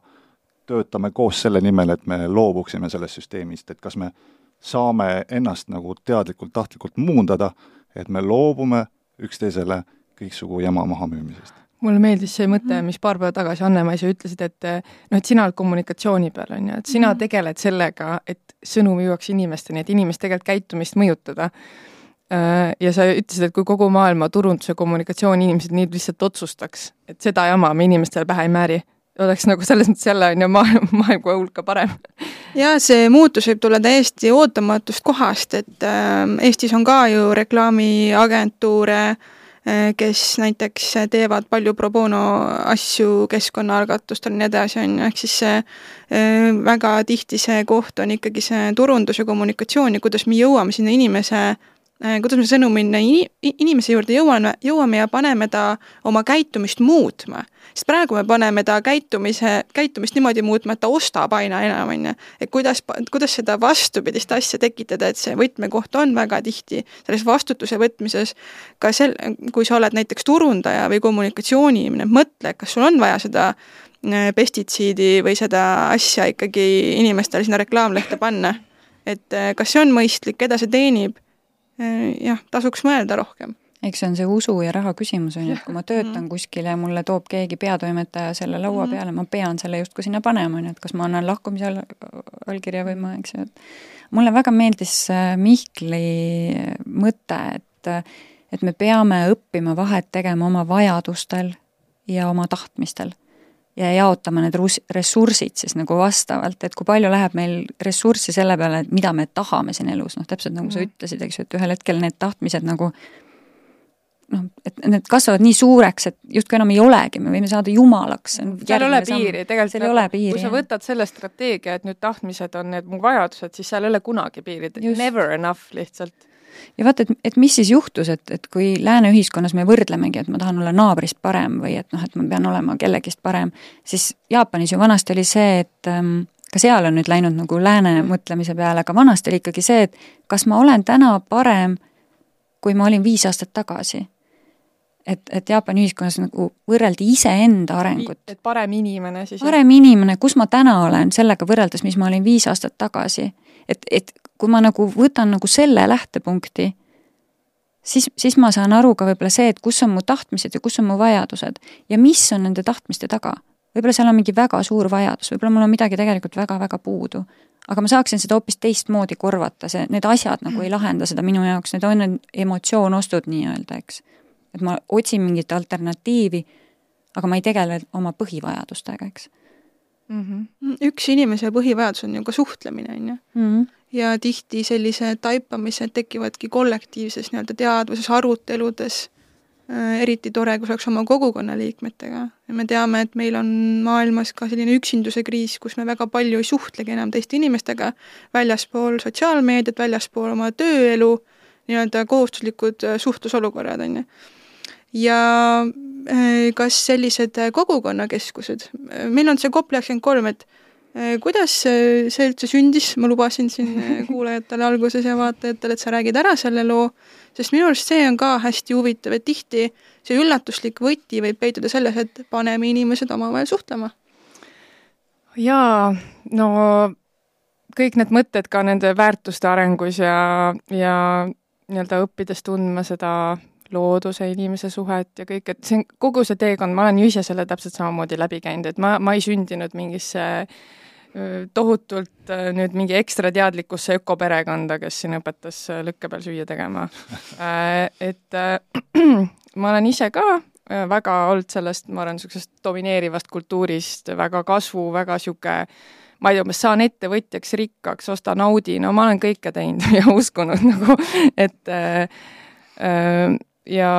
töötame koos selle nimel, et me loobuksime sellest süsteemist, et kas me saame ennast nagu teadlikult, tahtlikult muundada, et me loobume üksteisele kõiksugu jama mahamüümisest mulle meeldis see mõte, mhm. mis paar päeva tagasi Anne-Mai, sa ütlesid, et noh, et sina oled kommunikatsiooni peal, on ju, et sina mm -hmm. tegeled sellega, et sõnum jõuaks inimesteni, et inimeste tegelikult käitumist mõjutada. Äh, ja sa ütlesid, et kui kogu maailma turunduse kommunikatsiooni inimesed nii lihtsalt otsustaks, et seda jama me inimestele pähe ei määri, oleks nagu selles mõttes jälle on ju maailm, maailm kohe hulka parem. jaa, see muutus võib tulla täiesti ootamatust kohast, et äh, Eestis on ka ju reklaamiagentuure Äh, kes näiteks teevad palju pro bono asju keskkonnaalgatustel ja nii edasi, on ju, ehk siis see äh, väga tihti see koht on ikkagi see turundus ja kommunikatsioon ja kuidas me jõuame sinna inimese Äh, kuidas me sõnumina inimese juurde jõuame, jõuame ja paneme ta oma käitumist muutma. sest praegu me paneme ta käitumise, käitumist niimoodi muutma, et ta ostab aina enam, on ju. et kuidas, kuidas seda vastupidist asja tekitada, et see võtmekoht on väga tihti selles vastutuse võtmises ka sel-, kui sa oled näiteks turundaja või kommunikatsiooni inimene, mõtle, kas sul on vaja seda äh, pestitsiidi või seda asja ikkagi inimestele sinna reklaamlehte panna. et äh, kas see on mõistlik, keda see teenib Äh, jah, tasuks mõelda rohkem. Eks see on see usu ja raha küsimus, on ju, et kui ma töötan kuskil ja mulle toob keegi peatoimetaja selle laua mhm. peale, ma pean selle justkui sinna panema, on ju, et kas ma annan lahkumise all, allkirja või ma, eks ju, et mulle väga meeldis äh, Mihkli mõte, et et me peame õppima vahet tegema oma vajadustel ja oma tahtmistel ja jaotama need rus-, ressursid siis nagu vastavalt, et kui palju läheb meil ressurssi selle peale, et mida me tahame siin elus, noh täpselt nagu sa ütlesid, eks ju, et ühel hetkel need tahtmised nagu noh, et need kasvavad nii suureks, et justkui enam ei olegi, me võime saada jumalaks. seal ei ole piiri, tegelikult seal ei ole piiri. kui sa võtad selle strateegia, et nüüd tahtmised on need mu vajadused, siis seal ei ole kunagi piiri, never enough lihtsalt ja vaata, et, et mis siis juhtus, et, et kui lääne ühiskonnas me võrdlemegi, et ma tahan olla naabrist parem või et noh, et ma pean olema kellegist parem, siis Jaapanis ju vanasti oli see, et ähm, ka seal on nüüd läinud nagu lääne mõtlemise peale, aga vanasti oli ikkagi see, et kas ma olen täna parem, kui ma olin viis aastat tagasi et, et Jaapani ühiskonnas nagu võrreldi iseenda arengut. et parem inimene siis. parem inimene, kus ma täna olen, sellega võrreldes, mis ma olin viis aastat tagasi. et, et kui ma nagu võtan nagu selle lähtepunkti, siis, siis ma saan aru ka võib-olla see, et kus on mu tahtmised ja kus on mu vajadused ja mis on nende tahtmiste taga. võib-olla seal on mingi väga suur vajadus, võib-olla mul on midagi tegelikult väga-väga puudu. aga ma saaksin seda hoopis teistmoodi korvata, see, need asjad nagu ei lahenda seda minu jaoks, need on need emotsioonostud nii-öelda, eks. et ma otsin mingit alternatiivi, aga ma ei tegele oma põhivajadustega, eks mm. -hmm. üks inimese põhivajadus on ju ka suhtlemine, on ju. Ja tihti sellised taipamised tekivadki kollektiivses nii-öelda teadvuses, aruteludes, äh, eriti tore, kui see oleks oma kogukonna liikmetega. ja me teame, et meil on maailmas ka selline üksinduse kriis, kus me väga palju ei suhtlegi enam teiste inimestega, väljaspool sotsiaalmeediat, väljaspool oma tööelu, nii-öelda kohustuslikud äh, suhtlusolukorrad, on ju. ja äh, kas sellised kogukonnakeskused, meil on see COP üheksakümmend kolm, et kuidas see üldse sündis, ma lubasin siin äh, *laughs* kuulajatele alguses ja vaatajatele, et sa räägid ära selle loo, sest minu arust see on ka hästi huvitav, et tihti see üllatuslik võti võib peituda selles, et paneme inimesed omavahel suhtlema. jaa, no kõik need mõtted ka nende väärtuste arengus ja, ja nii-öelda õppides tundma seda looduse, inimese suhet ja kõik, et see on kogu see teekond, ma olen ju ise selle täpselt samamoodi läbi käinud, et ma, ma ei sündinud mingisse äh, tohutult äh, nüüd mingi ekstra teadlikkusse ökoperekonda, kes siin õpetas äh, lõkke peal süüa tegema. *laughs* Äh, et *clears throat* ma olen ise ka väga olnud sellest, ma arvan, niisugusest domineerivast kultuurist väga kasvu, väga niisugune ma ei tea, umbes saan ettevõtjaks, rikkaks, osta, naudi, no ma olen kõike teinud *laughs* ja uskunud nagu, et äh, ja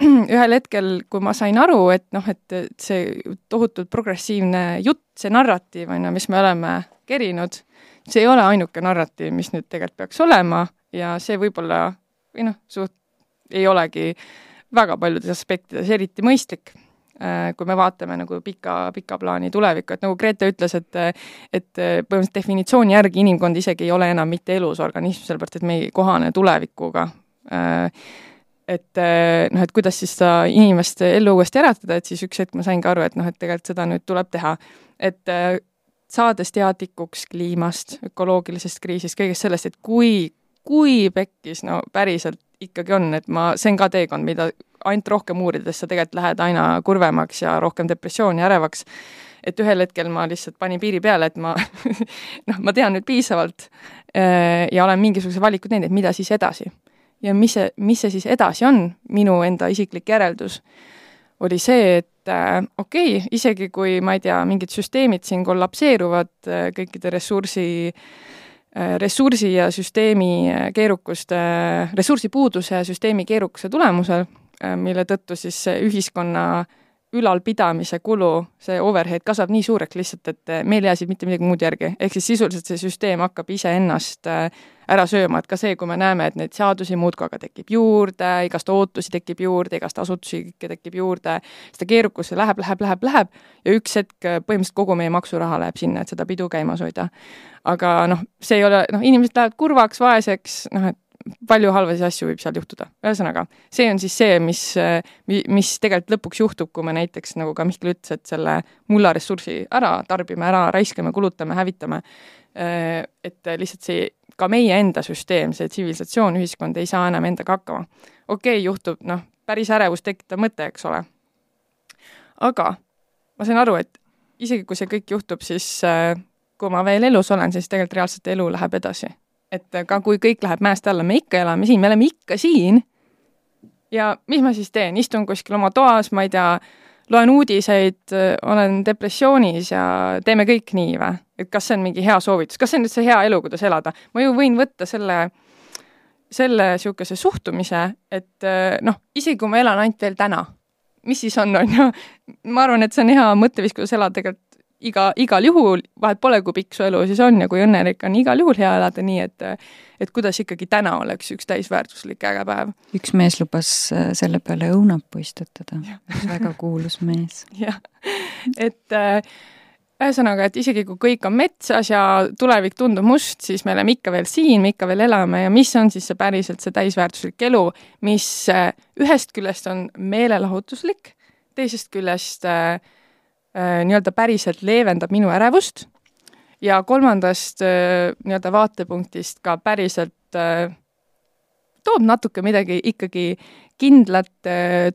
*clears throat* ühel hetkel, kui ma sain aru, et noh, et see tohutult progressiivne jutt, see narratiiv, on ju, mis me oleme kerinud, see ei ole ainuke narratiiv, mis nüüd tegelikult peaks olema ja see võib-olla või noh, suht ei olegi väga paljudes aspektides eriti mõistlik. Äh, kui me vaatame nagu pika, pika plaani tulevikku, et nagu Grete ütles, et et põhimõtteliselt definitsiooni järgi inimkond isegi ei ole enam mitte elus organism, sellepärast et me ei kohane tulevikuga. Äh, et noh, et kuidas siis seda inimest ellu uuesti äratada, et siis üks hetk ma saingi aru, et noh, et tegelikult seda nüüd tuleb teha. et saades teadlikuks kliimast, ökoloogilisest kriisist, kõigest sellest, et kui, kui pekkis, no päriselt ikkagi on, et ma, see on ka teekond, mida ainult rohkem uurides sa tegelikult lähed aina kurvemaks ja rohkem depressiooni ärevaks. et ühel hetkel ma lihtsalt panin piiri peale, et ma *laughs* noh, ma tean nüüd piisavalt äh, ja olen mingisuguse valiku teinud, et mida siis edasi. Ja mis see, mis see siis edasi on, minu enda isiklik järeldus, oli see, et äh, okei okay,, isegi kui ma ei tea, mingid süsteemid siin kollapseeruvad äh, kõikide ressursi äh, ressursi ja süsteemi äh, keerukuste, ressursipuuduse ja süsteemi keerukuse tulemusel, Äh, mille tõttu siis ühiskonna ülalpidamise kulu, see overhead kasvab nii suureks lihtsalt, et äh, meil ei jää siit mitte midagi muud järgi. ehk siis sisuliselt see süsteem hakkab iseennast äh, ära sööma, et ka see, kui me näeme, et neid seadusi muudkui aga tekib juurde, igast ootusi tekib juurde, igast asutusi kõike tekib juurde, seda keerukusse läheb, läheb, läheb, läheb ja üks hetk põhimõtteliselt kogu meie maksuraha läheb sinna, et seda pidu käimas hoida. aga noh, see ei ole, noh, inimesed lähevad kurvaks, vaeseks, noh et palju halvasi asju võib seal juhtuda. ühesõnaga, see on siis see, mis, mis tegelikult lõpuks juhtub, kui me näiteks, nagu ka Mihkel ütles, et selle mullaressursi ära tarbime, ära raiskame, kulutame, hävitame, et lihtsalt see, ka meie enda süsteem, see tsivilisatsioon, ühiskond ei saa enam endaga hakkama. okei okay,, juhtub noh, päris ärevust tekitav mõte, eks ole. aga ma sain aru, et isegi kui see kõik juhtub, siis kui ma veel elus olen, siis tegelikult reaalselt elu läheb edasi et ka kui kõik läheb mäest alla, me ikka elame siin, me oleme ikka siin. ja mis ma siis teen, istun kuskil oma toas, ma ei tea, loen uudiseid, olen depressioonis ja teeme kõik nii või? et kas see on mingi hea soovitus, kas see on nüüd see hea elu, kuidas elada? ma ju võin võtta selle, selle niisuguse suhtumise, et noh, isegi kui ma elan ainult veel täna, mis siis on, on ju, ma arvan, et see on hea mõtteviis, kuidas elada tegelikult iga, igal juhul, vahet pole, kui pikk su elu siis on ja kui õnnelik on igal juhul hea elada nii, et et kuidas ikkagi täna oleks üks täisväärtuslik äge päev. üks mees lubas äh, selle peale õunapuu istutada, väga kuulus mees. *laughs* jah, et äh, ühesõnaga, et isegi kui kõik on metsas ja tulevik tundub must, siis me oleme ikka veel siin, me ikka veel elame ja mis on siis see päriselt see täisväärtuslik elu, mis äh, ühest küljest on meelelahutuslik, teisest küljest äh, Äh, nii-öelda päriselt leevendab minu ärevust ja kolmandast äh, nii-öelda vaatepunktist ka päriselt äh, toob natuke midagi ikkagi kindlat,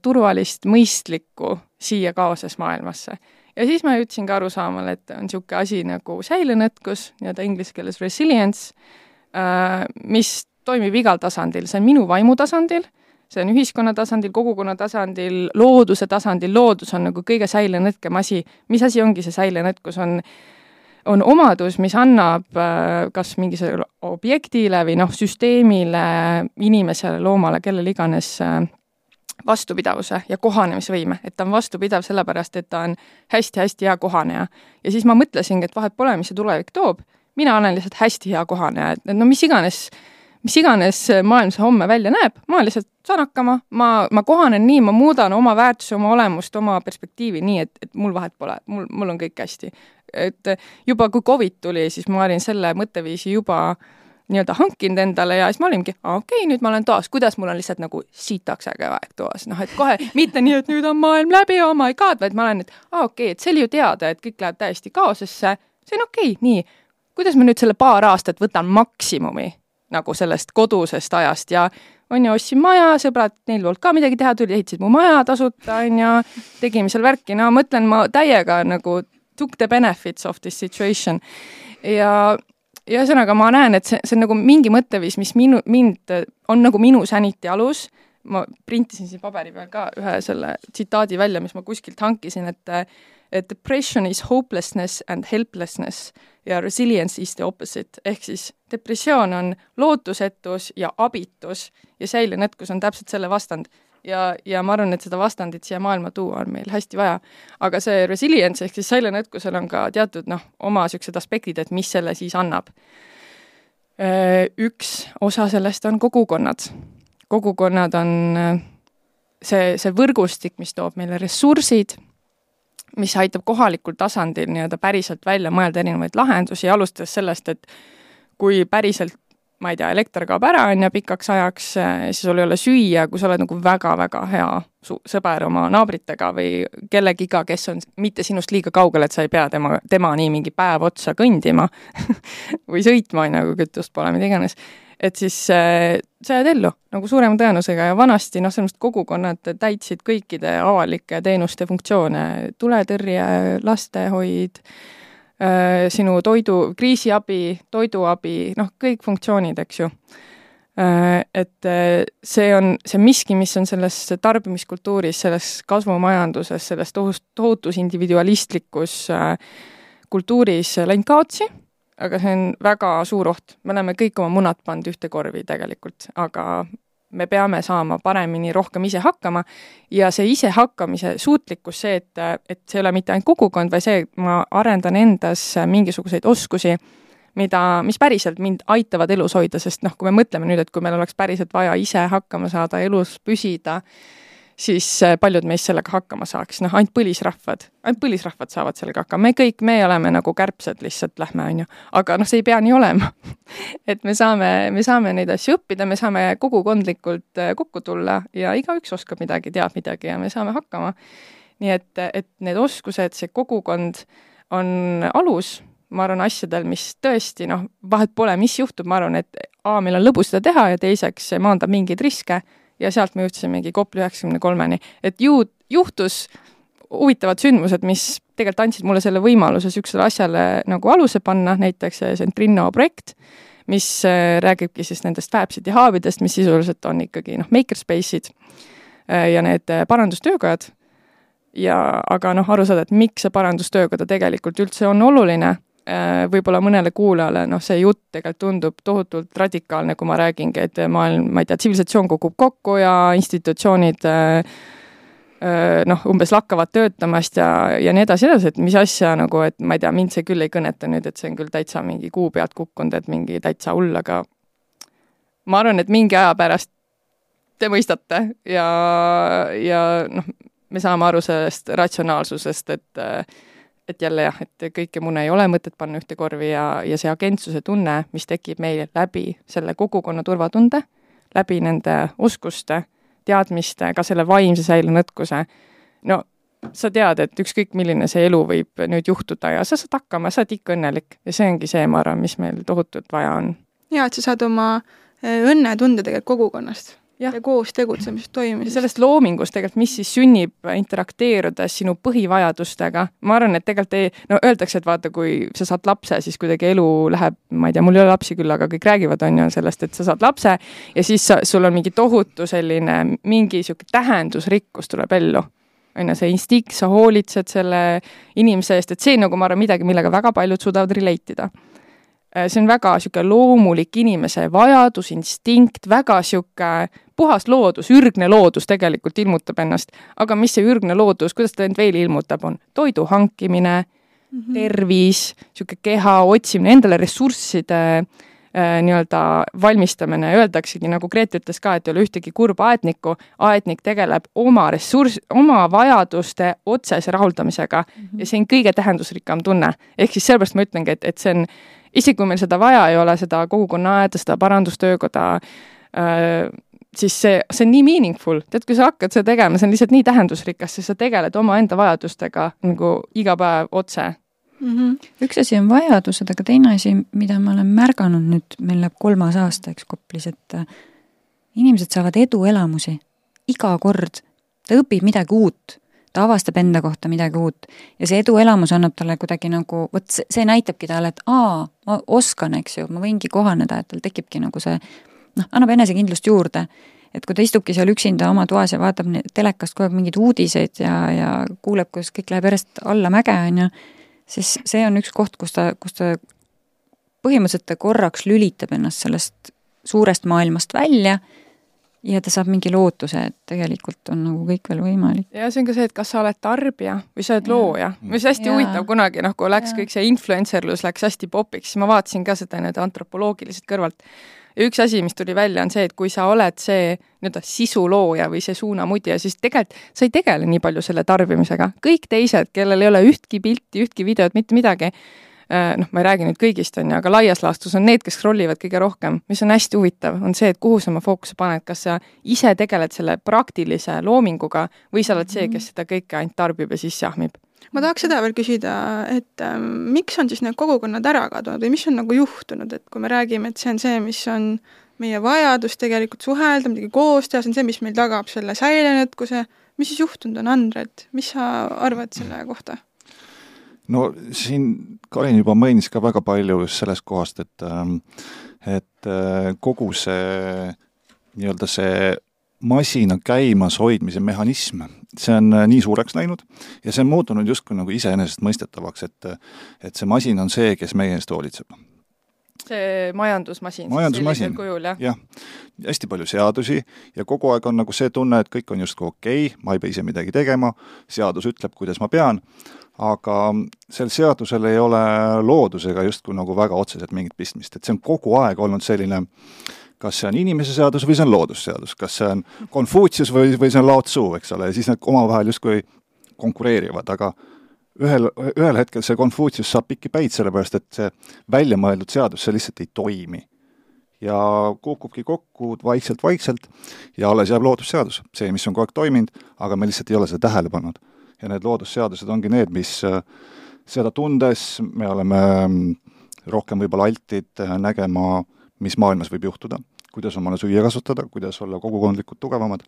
turvalist, mõistlikku siia kaoses maailmasse. ja siis ma jõudsin ka arusaamale, et on niisugune asi nagu säilenõtkus, nii-öelda inglise keeles resilience, mis toimib igal tasandil, see on minu vaimutasandil see on ühiskonna tasandil, kogukonna tasandil, looduse tasandil, loodus on nagu kõige säilenõtkem asi. mis asi ongi see säilenõtkus, on on omadus, mis annab äh, kas mingisugusele objektile või noh, süsteemile, inimesele, loomale, kellele iganes äh, vastupidavuse ja kohanemisvõime, et ta on vastupidav sellepärast, et ta on hästi-hästi hea kohaneja. ja siis ma mõtlesingi, et vahet pole, mis see tulevik toob, mina olen lihtsalt hästi hea kohaneja, et no mis iganes äh, mis iganes maailm see homme välja näeb, ma lihtsalt saan hakkama, ma, ma kohanen nii, ma muudan oma väärtusi, oma olemust, oma perspektiivi nii, et, et mul vahet pole, mul, mul on kõik hästi. et juba kui Covid tuli, siis ma olin selle mõtteviisi juba nii-öelda hankinud endale ja siis ma olingi, okei okay,, nüüd ma olen toas, kuidas mul on lihtsalt nagu sitaks äge aeg toas, noh et kohe mitte nii, et nüüd on maailm läbi, oh my god, vaid ma olen, et aa okei okay,, et see oli ju teada, et kõik läheb täiesti kaosesse, see on okei okay,, nii, kuidas ma nüüd selle paar aastat võtan maksimumi nagu sellest kodusest ajast ja on ju, ostsin maja, sõbrad, neil polnud ka midagi teha, tulid, ehitasid mu maja tasuta, on ju, tegime seal värki, no mõtlen, ma täiega nagu took the benefits of this situation. ja, ja ühesõnaga ma näen, et see, see on nagu mingi mõtteviis, mis minu, mind, on nagu minu sanity alus, ma printisin siin paberi peal ka ühe selle tsitaadi välja, mis ma kuskilt hankisin, et et depression is hopelessness and helplessness ja resilience is the opposite, ehk siis depressioon on lootusetus ja abitus ja säilenõtkus on täpselt selle vastand. ja, ja ma arvan, et seda vastandit siia maailma tuua on meil hästi vaja. aga see resilience ehk siis säilenõtkusel on ka teatud noh, oma niisugused aspektid, et mis selle siis annab. Üks osa sellest on kogukonnad. kogukonnad on see, see võrgustik, mis toob meile ressursid mis aitab kohalikul tasandil nii-öelda päriselt välja mõelda erinevaid lahendusi, alustades sellest, et kui päriselt ma ei tea, elekter kaob ära, on ju, pikaks ajaks, siis sul ei ole süüa, kui sa oled nagu väga-väga hea sõber oma naabritega või kellegiga, kes on mitte sinust liiga kaugel, et sa ei pea tema, temani mingi päev otsa kõndima *laughs* või sõitma, on ju, kui kütust pole, mida iganes et siis äh, sa jääd ellu nagu suurema tõenäosusega ja vanasti noh, selles mõttes kogukonnad täitsid kõikide avalike teenuste funktsioone, tuletõrje, lastehoid äh,, sinu toidu, kriisiabi, toiduabi, noh, kõik funktsioonid, eks ju äh,. et äh, see on, see miski, mis on selles tarbimiskultuuris, selles kasvumajanduses, selles tohus, tohutus individualistlikus äh, kultuuris läinud kaotsi aga see on väga suur oht, me oleme kõik oma munad pannud ühte korvi tegelikult, aga me peame saama paremini rohkem ise hakkama. Ja see isehakkamise suutlikkus, see, et, et see ei ole mitte ainult kogukond, vaid see, et ma arendan endas mingisuguseid oskusi, mida, mis päriselt mind aitavad elus hoida, sest noh, kui me mõtleme nüüd, et kui meil oleks päriselt vaja ise hakkama saada, elus püsida, siis äh, paljud meist sellega hakkama saaks, noh, ainult põlisrahvad, ainult põlisrahvad saavad sellega hakkama, me kõik, me oleme nagu kärbsed lihtsalt lähme, on ju. aga noh, see ei pea nii olema *laughs* et me saame, me saame neid asju õppida, me saame kogukondlikult äh, kokku tulla ja igaüks oskab midagi, teab midagi ja me saame hakkama. nii et, et need oskused, see kogukond on alus, ma arvan, asjadel, mis tõesti noh, vahet pole, mis juhtub, ma arvan, et A, meil on lõbus seda teha ja teiseks see maandab mingeid riske ja sealt me jõudsimegi Kopli üheksakümne kolmeni. et ju juhtus huvitavad sündmused, mis tegelikult andsid mulle selle võimaluse niisugusele asjale nagu aluse panna, näiteks see Centrino projekt, mis äh, räägibki siis nendest Fabsiti haavidest, mis sisuliselt on ikkagi noh, makerspace'id äh, ja need parandustöökojad. ja aga noh, aru saada, et miks see parandustöökoda tegelikult üldse on oluline võib-olla mõnele kuulajale noh, see jutt tegelikult tundub tohutult radikaalne, kui ma räägingi, et maailm, ma ei tea, tsivilisatsioon kukub kokku ja institutsioonid äh, äh, noh, umbes lakkavad töötamast ja, ja nii edasi, edasi, et mis asja nagu, et ma ei tea, mind see küll ei kõneta nüüd, et see on küll täitsa mingi kuu pealt kukkunud, et mingi täitsa hull, aga ma arvan, et mingi aja pärast te mõistate ja, ja noh, me saame aru sellest ratsionaalsusest, et äh, et jälle jah, et kõiki mune ei ole mõtet panna ühte korvi ja, ja see agentsuse tunne, mis tekib meil läbi selle kogukonna turvatunde, läbi nende oskuste, teadmiste, ka selle vaimse säilenõtkuse, no sa tead, et ükskõik milline see elu võib nüüd juhtuda ja sa saad hakkama, sa oled ikka õnnelik. Ja see ongi see, ma arvan, mis meil tohutult vaja on. jaa, et sa saad oma äh, õnnetunde tegelikult kogukonnast ja, ja koos tegutsemisest, toimimisest. sellest loomingust tegelikult, mis siis sünnib interakteerudes sinu põhivajadustega, ma arvan, et tegelikult ei, no öeldakse, et vaata, kui sa saad lapse, siis kuidagi elu läheb, ma ei tea, mul ei ole lapsi küll, aga kõik räägivad, on ju, sellest, et sa saad lapse ja siis sa, sul on mingi tohutu selline, mingi niisugune tähendusrikkus tuleb ellu on ju, see instinkt, sa hoolitsed selle inimese eest, et see nagu ma arvan, midagi, millega väga paljud suudavad relate ida see on väga niisugune loomulik inimese vajadus, instinkt, väga niisugune puhas loodus, ürgne loodus tegelikult ilmutab ennast. aga mis see ürgne loodus, kuidas ta end veel ilmutab, on toidu hankimine mm, -hmm. tervis, niisugune keha otsimine, endale ressursside äh, nii-öelda valmistamine, öeldaksegi, nagu Grete ütles ka, et ei ole ühtegi kurba aednikku, aednik tegeleb oma ressurss, oma vajaduste otsese rahuldamisega mm -hmm. ja see on kõige tähendusrikkam tunne. ehk siis sellepärast ma ütlengi, et, et see on isegi kui meil seda vaja ei ole, seda kogukonnaaeda, seda parandustöökoda äh,, siis see, see on nii meaningful, tead, kui sa hakkad seda tegema, see on lihtsalt nii tähendusrikas, sest sa tegeled omaenda vajadustega nagu iga päev otse mm. -hmm. üks asi on vajadused, aga teine asi, mida ma olen märganud nüüd, meil läheb kolmas aasta, eks, Koplis, et äh, inimesed saavad eduelamusi iga kord, ta õpib midagi uut ta avastab enda kohta midagi uut ja see eduelamus annab talle kuidagi nagu, vot see, see näitabki talle, et aa, ma oskan, eks ju, ma võingi kohaneda, et tal tekibki nagu see noh, annab enesekindlust juurde. et kui ta istubki seal üksinda oma toas ja vaatab telekast kogu aeg mingeid uudiseid ja, ja kuuleb, kuidas kõik läheb järjest allamäge, on ju, siis see on üks koht, kus ta, kus ta põhimõtteliselt ta korraks lülitab ennast sellest suurest maailmast välja ja ta saab mingi lootuse, et tegelikult on nagu kõik veel võimalik. ja see on ka see, et kas sa oled tarbija või sa oled ja. looja, mis hästi ja. huvitav kunagi, noh, kui läks ja. kõik see influencerlus läks hästi popiks, siis ma vaatasin ka seda nii-öelda antropoloogiliselt kõrvalt. ja üks asi, mis tuli välja, on see, et kui sa oled see nii-öelda sisulooja või see suunamudija, siis tegelikult sa ei tegele nii palju selle tarbimisega. kõik teised, kellel ei ole ühtki pilti, ühtki videot, mitte midagi, noh, ma ei räägi nüüd kõigist, on ju, aga laias laastus on need, kes scroll ivad kõige rohkem, mis on hästi huvitav, on see, et kuhu sa oma fookuse paned, kas sa ise tegeled selle praktilise loominguga või sa oled see, kes seda kõike ainult tarbib ja siis jahmib? Ma tahaks seda veel küsida, et äh, miks on siis need kogukonnad ära kadunud või mis on nagu juhtunud, et kui me räägime, et see on see, mis on meie vajadus tegelikult suhelda, midagi koos teha, see on see, mis meil tagab selle säilenõtkuse, mis siis juhtunud on, Andre, et mis sa arvad selle kohta? No siin Karin juba mainis ka väga palju just sellest kohast, et ähm, et äh, kogu see nii-öelda see masina käimas hoidmise mehhanism, see on äh, nii suureks läinud ja see on muutunud justkui nagu iseenesestmõistetavaks, et et see masin on see, kes meie eest hoolitseb. See majandusmasin, majandusmasin, jah ja,? hästi palju seadusi ja kogu aeg on nagu see tunne, et kõik on justkui okei okay,, ma ei pea ise midagi tegema, seadus ütleb, kuidas ma pean, aga sel seadusel ei ole loodusega justkui nagu väga otseselt mingit pistmist, et see on kogu aeg olnud selline kas see on inimese seadus või see on loodusseadus, kas see on Konfutsius või, või see on Lao Tzu, eks ole, ja siis need omavahel justkui konkureerivad, aga ühel, ühel hetkel see Konfutsius saab pikki päid, sellepärast et see väljamõeldud seadus, see lihtsalt ei toimi. ja kukubki kokku vaikselt-vaikselt ja alles jääb loodusseadus, see, mis on kogu aeg toiminud, aga me lihtsalt ei ole seda tähele pannud. ja need loodusseadused ongi need, mis äh, seda tundes me oleme mm, rohkem võib-olla altid äh, nägema mis maailmas võib juhtuda, kuidas omale süüa kasvatada, kuidas olla kogukondlikult tugevamad,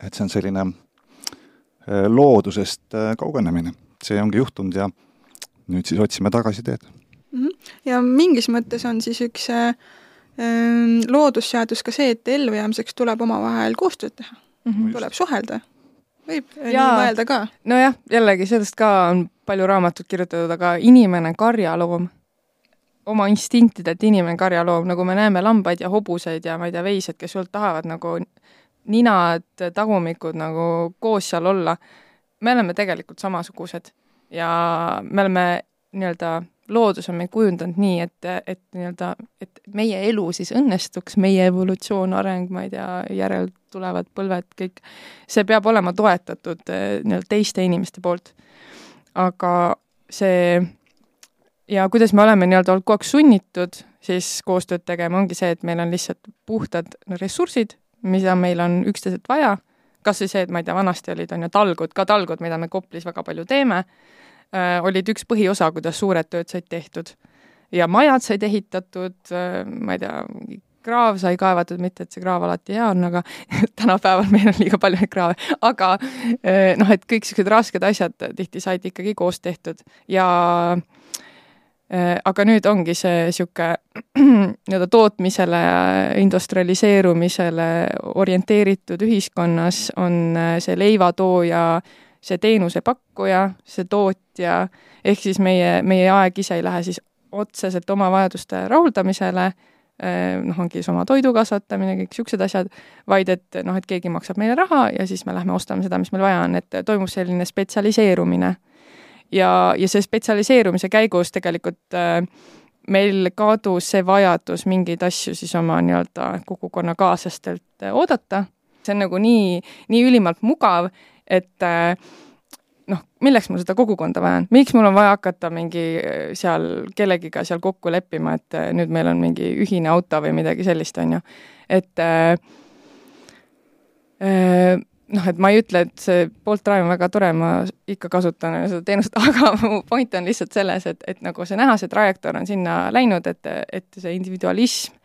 et see on selline äh, loodusest kaugenemine. See ongi juhtunud ja nüüd siis otsime tagasiteed. -hmm. ja mingis mõttes on siis üks äh, ähm, loodusseadus ka see, et ellujäämiseks tuleb omavahel koostööd teha mm, -hmm. tuleb suhelda. võib ja, nii mõelda ka. nojah, jällegi sellest ka on palju raamatut kirjutatud, aga inimene karjaloom oma instinktidelt inimene karjaloom, nagu me näeme lambaid ja hobuseid ja ma ei tea, veised, kes sult tahavad nagu ninad, tagumikud nagu koos seal olla, me oleme tegelikult samasugused ja me oleme nii-öelda, loodus on meid kujundanud nii, et, et nii-öelda, et meie elu siis õnnestuks, meie evolutsioon, areng, ma ei tea, järeltulevad põlved, kõik, see peab olema toetatud nii-öelda teiste inimeste poolt. aga see ja kuidas me oleme nii-öelda olnud kogu aeg sunnitud siis koostööd tegema, ongi see, et meil on lihtsalt puhtad ressursid, mida meil on üksteiselt vaja, kas või see, et ma ei tea, vanasti olid, on ju, talgud, ka talgud, mida me Koplis väga palju teeme. Äh,, olid üks põhiosa, kuidas suured tööd said tehtud. ja majad said ehitatud äh,, ma ei tea, kraav sai kaevatud, mitte et see kraav alati hea on, aga *laughs* tänapäeval meil on liiga palju neid kraave, aga äh, noh, et kõik niisugused rasked asjad tihti said ikkagi koos tehtud. Ja äh, aga nüüd ongi see niisugune *clears throat* nii-öelda tootmisele, industrialiseerumisele orienteeritud ühiskonnas on äh, see leivatooja, see teenusepakkuja, see tootja, ehk siis meie, meie aeg ise ei lähe siis otseselt oma vajaduste rahuldamisele, äh, noh, ongi siis oma toidu kasvatamine, kõik niisugused asjad, vaid et noh, et keegi maksab meile raha ja siis me lähme ostame seda, mis meil vaja on, et toimub selline spetsialiseerumine ja, ja see spetsialiseerumise käigus tegelikult äh, meil kadus see vajadus mingeid asju siis oma nii-öelda kogukonnakaaslastelt äh, oodata. see on nagu nii, nii ülimalt mugav, et äh, noh, milleks mul seda kogukonda vaja on, miks mul on vaja hakata mingi äh, seal kellegiga seal kokku leppima, et äh, nüüd meil on mingi ühine auto või midagi sellist, on ju. et äh, äh, noh, et ma ei ütle, et see Bolt Drive on väga tore, ma ikka kasutan seda teenust, *laughs* aga mu point on lihtsalt selles, et, et nagu see näha, see trajektoor on sinna läinud, et, et see individualism,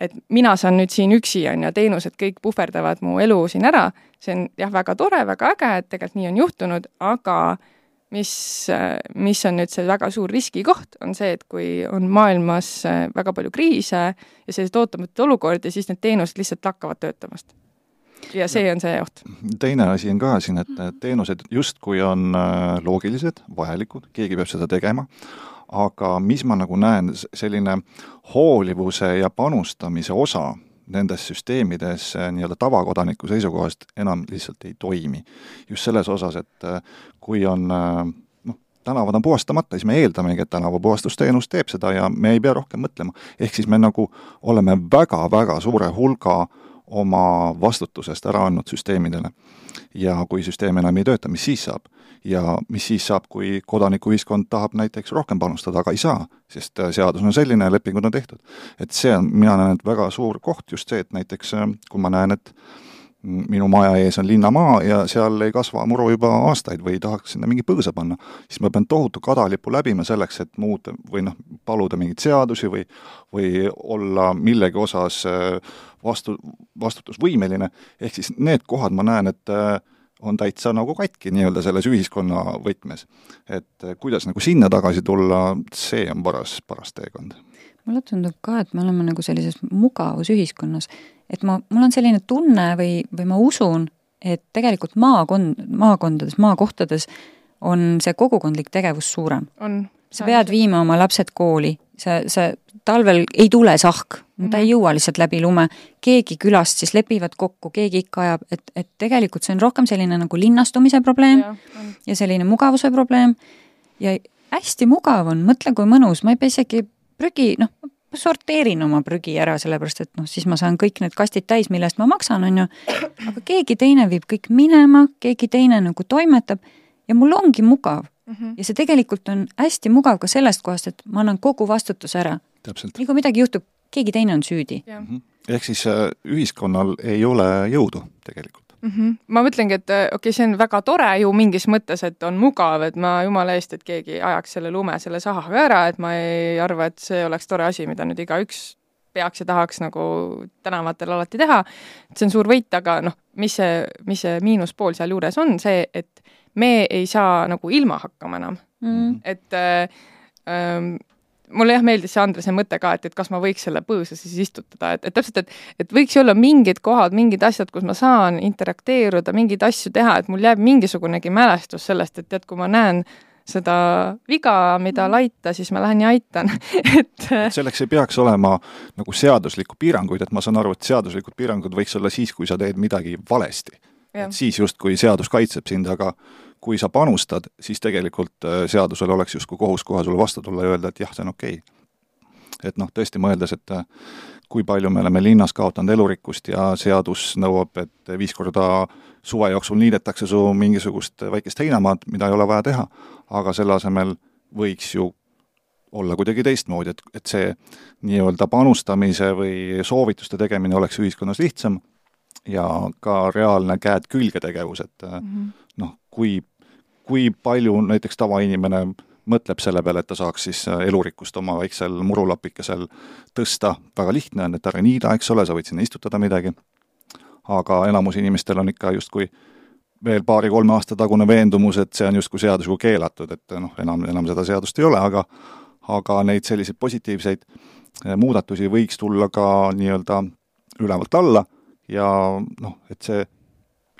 et mina saan nüüd siin üksi, on ju, teenused kõik puhverdavad mu elu siin ära, see on jah, väga tore, väga äge, et tegelikult nii on juhtunud, aga mis, mis on nüüd see väga suur riskikoht, on see, et kui on maailmas väga palju kriise ja selliseid ootamatuid olukordi, siis need teenused lihtsalt lakkavad töötamast ja see on see oht. teine asi on ka siin, et need teenused justkui on äh, loogilised, vajalikud, keegi peab seda tegema, aga mis ma nagu näen, selline hoolivuse ja panustamise osa nendes süsteemides äh, nii-öelda tavakodaniku seisukohast enam lihtsalt ei toimi. just selles osas, et äh, kui on noh, tänavad on puhastamata, siis me eeldamegi, et tänavapuhastusteenus teeb seda ja me ei pea rohkem mõtlema. ehk siis me nagu oleme väga-väga suure hulga oma vastutusest ära andnud süsteemidele. ja kui süsteem enam ei tööta, mis siis saab? ja mis siis saab, kui kodanikuühiskond tahab näiteks rohkem panustada, aga ei saa, sest äh, seadus on selline, lepingud on tehtud. et see on, mina näen, et väga suur koht just see, et näiteks äh, kui ma näen, et minu maja ees on linnamaa ja seal ei kasva muru juba aastaid või tahaks sinna mingi põõsa panna, siis ma pean tohutu kadalipu läbima selleks, et muuta või noh, paluda mingeid seadusi või või olla millegi osas äh, vastu, vastutusvõimeline, ehk siis need kohad ma näen, et äh, on täitsa nagu katki nii-öelda selles ühiskonna võtmes. et äh, kuidas nagu sinna tagasi tulla, see on paras, paras teekond. mulle tundub ka, et me oleme nagu sellises mugavusühiskonnas et ma, mul on selline tunne või, või ma usun, et tegelikult maakond, maakondades, maakohtades on see kogukondlik tegevus suurem. on. sa pead viima oma lapsed kooli, sa, sa talvel ei tule sahk, ta mm -hmm. ei jõua lihtsalt läbi lume, keegi külast siis lepivad kokku, keegi ikka ajab, et, et tegelikult see on rohkem selline nagu linnastumise probleem ja, ja selline mugavuse probleem ja hästi mugav on, mõtle, kui mõnus, ma ei pea isegi prügi, noh, sorteerin oma prügi ära, sellepärast et noh, siis ma saan kõik need kastid täis, mille eest ma maksan, on ju, aga keegi teine viib kõik minema, keegi teine nagu toimetab ja mul ongi mugav mm. -hmm. ja see tegelikult on hästi mugav ka sellest kohast, et ma annan kogu vastutuse ära. nii kui midagi juhtub, keegi teine on süüdi. -hmm. ehk siis äh, ühiskonnal ei ole jõudu tegelikult mm. -hmm. ma mõtlengi, et okei okay,, see on väga tore ju mingis mõttes, et on mugav, et ma jumala eest, et keegi ajaks selle lume selle sahaga ära, et ma ei arva, et see oleks tore asi, mida nüüd igaüks peaks ja tahaks nagu tänavatel alati teha, et see on suur võit, aga noh, mis see, mis see miinuspool sealjuures on, see, et me ei saa nagu ilma hakkama enam mm. -hmm. et äh, mulle jah meeldis see Andrese mõte ka, et, et kas ma võiks selle põõsa siis istutada, et, et täpselt, et et võiks ju olla mingid kohad, mingid asjad, kus ma saan interakteeruda, mingeid asju teha, et mul jääb mingisugunegi mälestus sellest, et tead, kui ma näen seda viga, mida mm. laita, siis ma lähen ja aitan *laughs* et selleks ei peaks olema nagu seaduslikku piiranguid, et ma saan aru, et seaduslikud piirangud võiks olla siis, kui sa teed midagi valesti. et siis justkui seadus kaitseb sind, aga kui sa panustad, siis tegelikult äh, seadusel oleks justkui kohus kohe sulle vastu tulla ja öelda, et jah, see on okei okay. et noh, tõesti mõeldes, et äh, kui palju me oleme linnas kaotanud elurikkust ja seadus nõuab, et viis korda suve jooksul niidetakse su mingisugust väikest heinamaad, mida ei ole vaja teha, aga selle asemel võiks ju olla kuidagi teistmoodi, et, et see nii-öelda panustamise või soovituste tegemine oleks ühiskonnas lihtsam ja ka reaalne käed külge tegevus, et mm -hmm. noh, kui kui palju näiteks tavainimene mõtleb selle peale, et ta saaks siis äh, elurikkust oma väiksel murulapikesel tõsta, väga lihtne on, et ära niida, eks ole, sa võid sinna istutada midagi, aga enamus inimestel on ikka justkui veel paari-kolme aasta tagune veendumus, et see on justkui seadusega keelatud, et noh, enam, enam seda seadust ei ole, aga aga neid selliseid positiivseid äh, muudatusi võiks tulla ka nii-öelda ülevalt alla ja noh, et see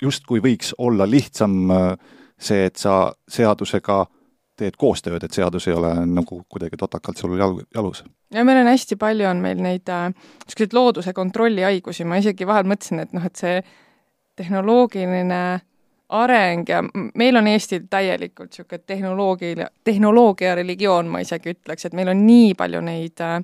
justkui võiks olla lihtsam äh, see, et sa seadusega teed koostööd, et seadus ei ole nagu kuidagi totakalt sul jalg, jalus. ja meil on hästi palju, on meil neid niisuguseid äh, looduse kontrolli haigusi, ma isegi vahel mõtlesin, et noh, et see tehnoloogiline areng ja meil on Eestil täielikult niisugune tehnoloogia, tehnoloogia religioon, ma isegi ütleks, et meil on nii palju neid äh,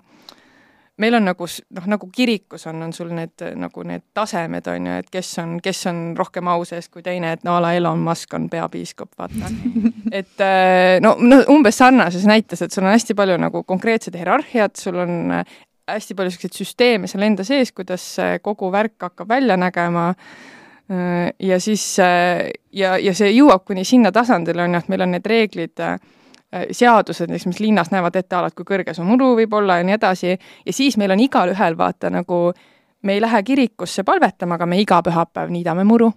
meil on nagu noh, nagu kirikus on, on sul need nagu need tasemed, on ju, et kes on, kes on rohkem au sees kui teine, et no a la Elon Musk on peapiiskop, vaata. *laughs* et äh, no, no umbes sarnases näites, et sul on hästi palju nagu konkreetsed hierarhiad, sul on äh, hästi palju niisuguseid süsteeme seal enda sees, kuidas kogu värk hakkab välja nägema äh, ja siis ja, ja see jõuab kuni sinna tasandile, on ju, et meil on need reeglid Äh, seadused, näiteks mis linnas näevad ette alati, kui kõrge su muru võib olla ja nii edasi, ja siis meil on igalühel vaata nagu, me ei lähe kirikusse palvetama, aga me iga pühapäev niidame muru.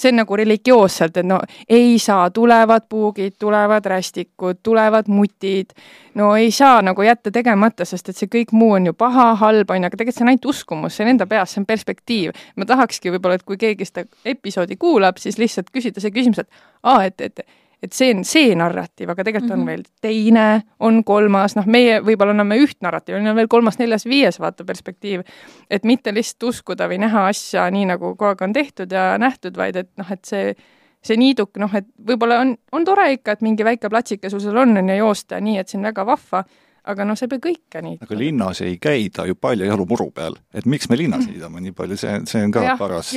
see on nagu religioosselt, et no ei saa, tulevad puugid, tulevad rästikud, tulevad mutid, no ei saa nagu jätta tegemata, sest et see kõik muu on ju paha, halb, on ju, aga tegelikult see on ainult uskumus, see on enda peas, see on perspektiiv. ma tahakski võib-olla, et kui keegi seda episoodi kuulab, siis lihtsalt küsida see küsimus, et aa, et, et et see on see narratiiv, aga tegelikult mm -hmm. on mhm. veel teine, on kolmas, noh, meie võib-olla anname üht narratiivi, on veel kolmas, neljas, viies vaata perspektiiv. et mitte lihtsalt uskuda või näha asja nii, nagu kogu aeg on tehtud ja nähtud, vaid et noh, et see see niiduk, noh, et võib-olla on, on tore ikka, et mingi väike platsike sul seal on, on ju, joosta nii, et see on väga vahva, aga noh, sa ei pea kõike niitma. aga linnas ei käida ju palju jalu muru peal, et miks me linnas niidame nii palju, see, see on ka ja, paras.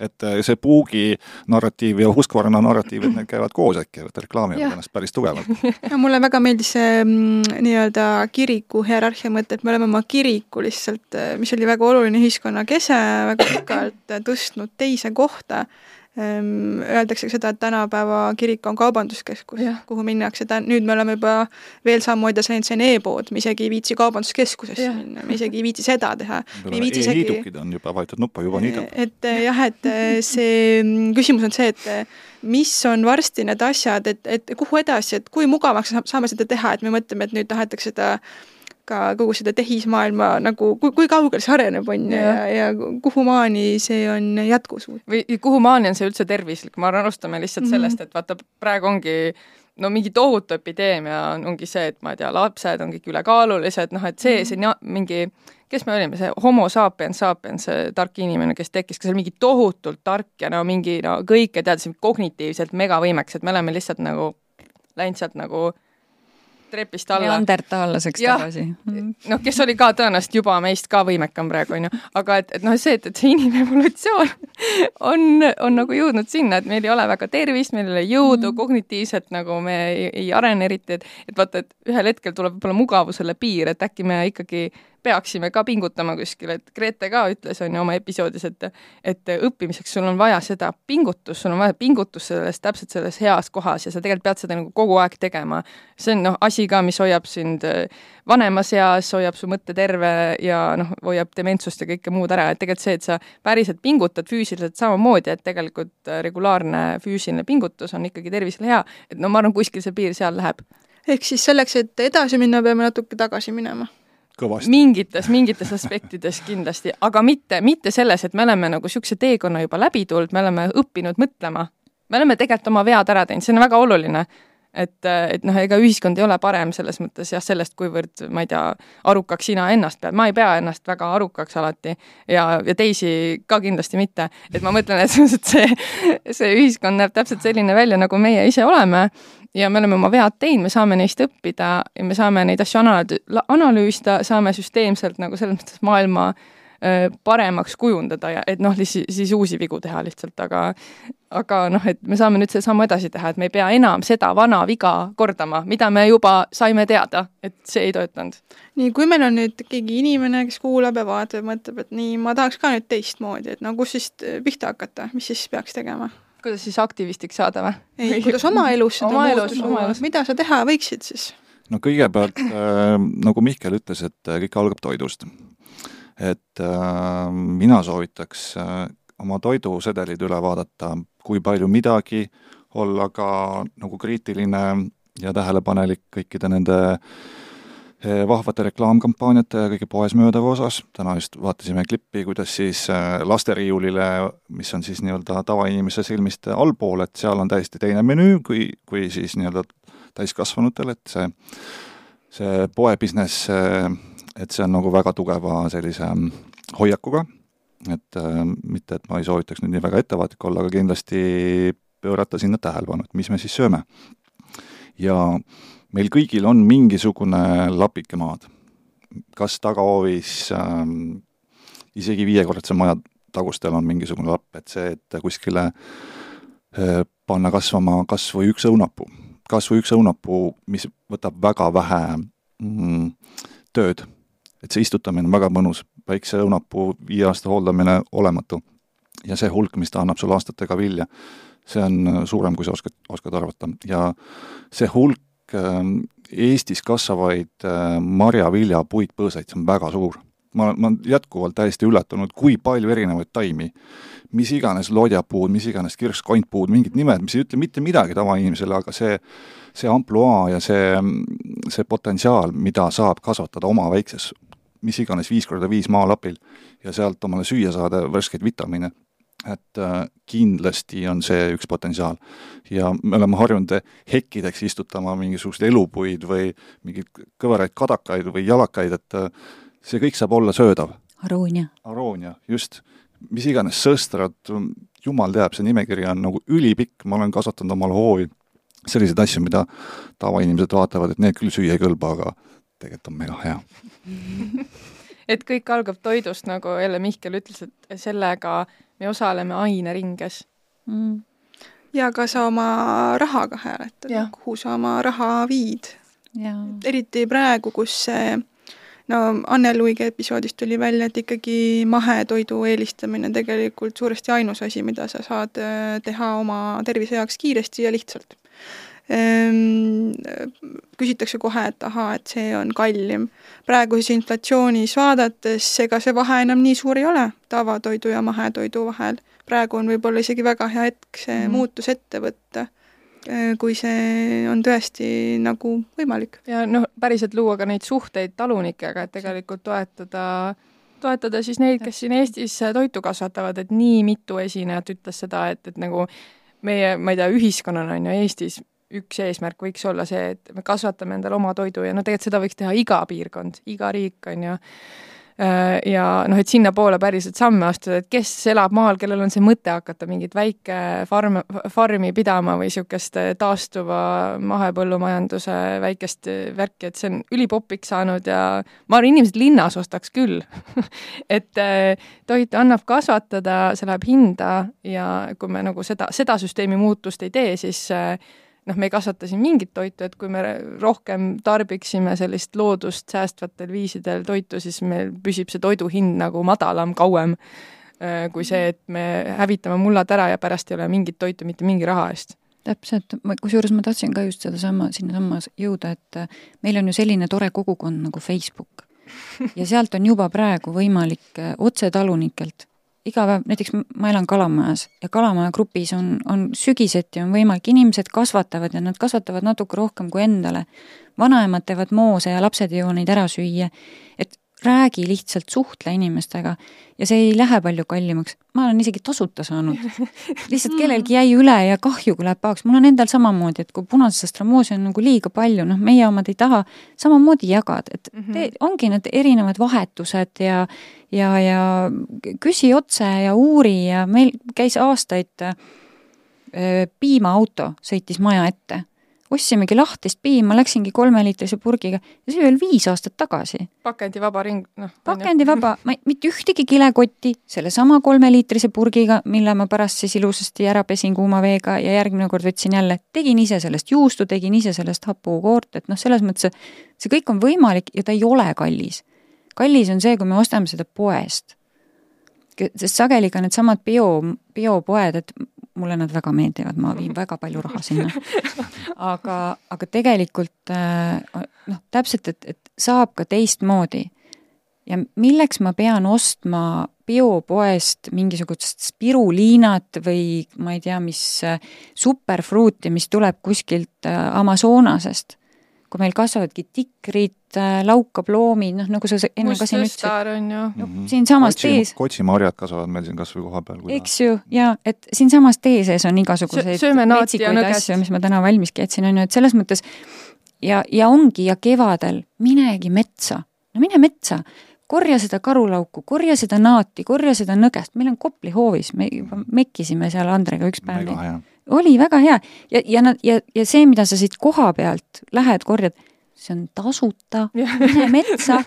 et äh, see Puugi narratiiv ja Husqvarna narratiiv, et need käivad koos äkki, et reklaamivad ennast päris tugevalt. *laughs* ja mulle väga meeldis see mm, nii-öelda kiriku hierarhia mõte, et me oleme oma kiriku lihtsalt, mis oli väga oluline ühiskonna kese, väga pikalt tõstnud teise kohta öeldakse seda, et tänapäeva kirik on kaubanduskeskus, kuhu minnakse, ta, nüüd me oleme juba veel sammu edasi läinud, see on e-pood, me isegi ei viitsi kaubanduskeskusesse ja. minna, me isegi ei viitsi seda teha. e-liidukid on juba vajutud nuppu, juba niidab. et eh, jah, et eh, see mm, küsimus on see, et eh, mis on varsti need asjad, et, et kuhu edasi, et kui mugavaks saame seda teha, et me mõtleme, et nüüd tahetakse seda ka kogu seda tehismaailma nagu, kui, kui kaugele see areneb, on ju, ja, ja, ja kuhumaani see on jätkusuutlik. või kuhumaani on see üldse tervislik, ma arvan, alustame lihtsalt mm -hmm. sellest, et vaata, praegu ongi no mingi tohutu epideemia ongi see, et ma ei tea, lapsed on kõik ülekaalulised, noh et see, mhm. see on mingi, kes me olime, see homo sapiens sapiens, see tark inimene, kes tekkis, kes oli mingi tohutult tark ja no mingi no kõike teadis, kognitiivselt megavõimekas, et me oleme lihtsalt nagu läinud sealt nagu trepist alla. neandertaallaseks tagasi. noh, kes oli ka tõenäoliselt juba meist ka võimekam praegu, on ju, aga et, et noh, see, et, et see inimevolutsioon *laughs* on, on nagu jõudnud sinna, et meil ei ole väga tervist, meil ei ole jõudu mm. kognitiivselt nagu me ei, ei arene eriti, et, et vaata, et ühel hetkel tuleb võib-olla mugavusele piir, et äkki me ikkagi peaksime ka pingutama kuskil, et Grete ka ütles, on ju, oma episoodis, et et õppimiseks sul on vaja seda pingutust, sul on vaja pingutust selles, täpselt selles heas kohas ja sa tegelikult pead seda nagu kogu aeg tegema. see on noh, asi ka, mis hoiab sind äh, vanemas eas, hoiab su mõtte terve ja noh, hoiab dementsust ja kõike muud ära, et tegelikult see, et sa päriselt pingutad füüsiliselt samamoodi, et tegelikult äh, regulaarne füüsiline pingutus on ikkagi tervisele hea, et no ma arvan, kuskil see piir seal läheb. ehk siis selleks, et edasi minna, peame natuke tagasi minema kõvasti. mingites, mingites aspektides kindlasti, aga mitte, mitte selles, et me oleme nagu niisuguse teekonna juba läbi tulnud, me oleme õppinud mõtlema. me oleme tegelikult oma vead ära teinud, see on väga oluline. Et, et noh, ega ühiskond ei ole parem selles mõttes jah, sellest, kuivõrd ma ei tea, arukaks sina ennast pead, ma ei pea ennast väga arukaks alati ja, ja teisi ka kindlasti mitte. et ma mõtlen, et *laughs* see, see ühiskond näeb täpselt selline välja, nagu meie ise oleme ja me oleme oma vead teinud, me saame neist õppida ja me saame neid asju analüüs-, analüüsida, saame süsteemselt nagu selles mõttes maailma paremaks kujundada ja et noh, siis, siis uusi vigu teha lihtsalt, aga aga noh, et me saame nüüd selle sammu edasi teha, et me ei pea enam seda vana viga kordama, mida me juba saime teada, et see ei töötanud. nii, kui meil on nüüd keegi inimene, kes kuulab ja vaatab ja mõtleb, et nii, ma tahaks ka nüüd teistmoodi, et no kus siis pihta hakata, mis siis peaks tegema? kuidas siis aktivistiks saada või? ei, kuidas oma elus seda oma elus, oma elus. mida sa teha võiksid siis? no kõigepealt äh, nagu Mihkel ütles, et äh, kõik algab toidust. Et äh, mina soovitaks äh, oma toidusedelid üle vaadata, kui palju midagi, olla ka nagu kriitiline ja tähelepanelik kõikide nende äh, vahvate reklaamkampaaniate ja kõige poesmöödava osas, täna just vaatasime klippi, kuidas siis eh, lasteriiulile, mis on siis nii-öelda tavainimese silmist allpool, et seal on täiesti teine menüü kui, kui siis nii-öelda täiskasvanutel, et see, see poebusiness, eh, et see on nagu väga tugeva sellise mm, hoiakuga, et mitte, et ma ei soovitaks nüüd nii väga ettevaatlik olla, aga kindlasti pöörata sinna tähelepanu, et mis me siis sööme. ja meil kõigil on mingisugune lapike maad. kas tagahoovis ähm, isegi viiekordse maja tagustel on mingisugune lapp, et see, et kuskile äh, panna kasvama kas või üks õunapuu, kas või üks õunapuu, mis võtab väga vähe mm, tööd. Et see istutamine on väga mõnus, väikse õunapuu viie aasta hooldamine olematu. ja see hulk, mis ta annab sulle aastatega vilja, see on suurem, kui sa oskad, oskad arvata ja see hulk Ähm, Eestis kasvavaid äh, marja-vilja puitpõõsaid, see on väga suur. ma, ma olen jätkuvalt täiesti üllatunud, kui palju erinevaid taimi, mis iganes lodjapuud, mis iganes kirskkontpuud, mingid nimed, mis ei ütle mitte midagi tavainimesele, aga see, see ampluaa ja see, see potentsiaal, mida saab kasvatada oma väikses, mis iganes viis korda viis maalapil ja sealt omale süüa saada värskeid vitamiine et äh, kindlasti on see üks potentsiaal. ja me oleme harjunud hekkideks istutama mingisuguseid elupuid või mingeid kõveraid kadakaid või jalakaid, et äh, see kõik saab olla söödav. aroonia. aroonia, just. mis iganes sõstrad, jumal teab, see nimekiri on nagu ülipikk, ma olen kasvatanud omale hoovi selliseid asju, mida tavainimesed vaatavad, et need küll süüa ei kõlba, aga tegelikult on mega hea. *laughs* Et kõik algab toidust, nagu jälle Mihkel ütles, et sellega me osaleme aineringes mm. ja ka sa oma rahaga hääletad, kuhu sa oma raha viid. eriti praegu, kus see no Anne Luige episoodist tuli välja, et ikkagi mahetoidu eelistamine tegelikult suuresti ainus asi, mida sa saad äh, teha oma tervise heaks kiiresti ja lihtsalt küsitakse kohe, et ahaa, et see on kallim. praeguses inflatsioonis vaadates, ega see vahe enam nii suur ei ole tavatoidu ja mahetoidu vahel. praegu on võib-olla isegi väga hea hetk see mm. muutus ette võtta Äh, kui see on tõesti nagu võimalik. ja noh, päriselt luua ka neid suhteid talunikega, et tegelikult toetada, toetada siis neid, kes siin Eestis toitu kasvatavad, et nii mitu esinejat ütles seda, et, et nagu meie, ma ei tea, ühiskonnana on ju Eestis üks eesmärk võiks olla see, et me kasvatame endale oma toidu ja no tegelikult seda võiks teha iga piirkond, iga riik, on ju. Äh, ja noh, et sinnapoole päriselt samme astuda, et kes elab maal, kellel on see mõte hakata mingit väike farm, farmi pidama või niisugust äh, taastuva mahepõllumajanduse väikest äh, värki, et see on ülipopiks saanud ja ma arvan, inimesed linnas ostaks küll. *laughs* Et toitu annab kasvatada, see läheb hinda ja kui me nagu seda, seda süsteemi muutust ei tee, siis noh, me ei kasvata siin mingit toitu, et kui me rohkem tarbiksime sellist loodust säästvatel viisidel toitu, siis meil püsib see toidu hind nagu madalam kauem äh, kui see, et me hävitame mullad ära ja pärast ei ole mingit toitu mitte mingi raha eest. Täpselt, kusjuures ma tahtsin ka just sedasama, sinnasamma jõuda, et äh, meil on ju selline tore kogukond nagu Facebook. *laughs* Ja sealt on juba praegu võimalik äh, otse talunikelt iga päev, näiteks ma elan Kalamajas ja Kalamaja grupis on, on sügiseti on võimalik, inimesed kasvatavad ja nad kasvatavad natuke rohkem kui endale. vanaemad teevad moose ja lapsed ei jõua neid ära süüa. et räägi lihtsalt, suhtle inimestega ja see ei lähe palju kallimaks. ma olen isegi tasuta saanud. *laughs* lihtsalt kellelgi jäi üle ja kahju, kui läheb pahaks. mul on endal samamoodi, et kui punasest astramoosi on nagu liiga palju, noh, meie omad ei taha, samamoodi jagad, et mm -hmm. te, ongi need erinevad vahetused ja ja, ja küsi otse ja uuri ja meil käis aastaid äh, piimaauto sõitis maja ette ostsimegi lahtist piima, läksingi kolmeliitrise purgiga ja see oli veel viis aastat tagasi. pakendivaba ring, noh. pakendivaba, ma ei, mitte ühtegi kilekotti, sellesama kolmeliitrise purgiga, mille ma pärast siis ilusasti ära pesin kuuma veega ja järgmine kord võtsin jälle, tegin ise sellest juustu, tegin ise sellest hapukoort, et noh, selles mõttes see kõik on võimalik ja ta ei ole kallis. kallis on see, kui me ostame seda poest sest sageli ka needsamad bio, biopoed, et mulle nad väga meeldivad, ma viin väga palju raha sinna. aga, aga tegelikult äh, noh, täpselt, et, et saab ka teistmoodi. ja milleks ma pean ostma biopoest mingisugust spiruliinat või ma ei tea, mis äh, superfruuti, mis tuleb kuskilt äh, Amazonasest kui meil kasvavadki tikrid, äh, laukaploomid, noh nagu sa enne ka siin ütlesid. on ju no,. siinsamas tees. kotsimarjad kasvavad meil siin kas või kohapeal. eks ju, ja et siinsamas tee sees on igasuguseid metsikuid asju, mis ma täna valmiski jätsin, on ju, et selles mõttes ja, ja ongi ja kevadel minegi metsa, no mine metsa korja seda karulauku, korja seda naati, korja seda nõgest, meil on Kopli hoovis, me juba mekkisime seal Andrega üks päev oli väga hea. Ja, ja nad ja, ja see, mida sa siit koha pealt lähed, korjad, see on tasuta, *laughs* mine metsa.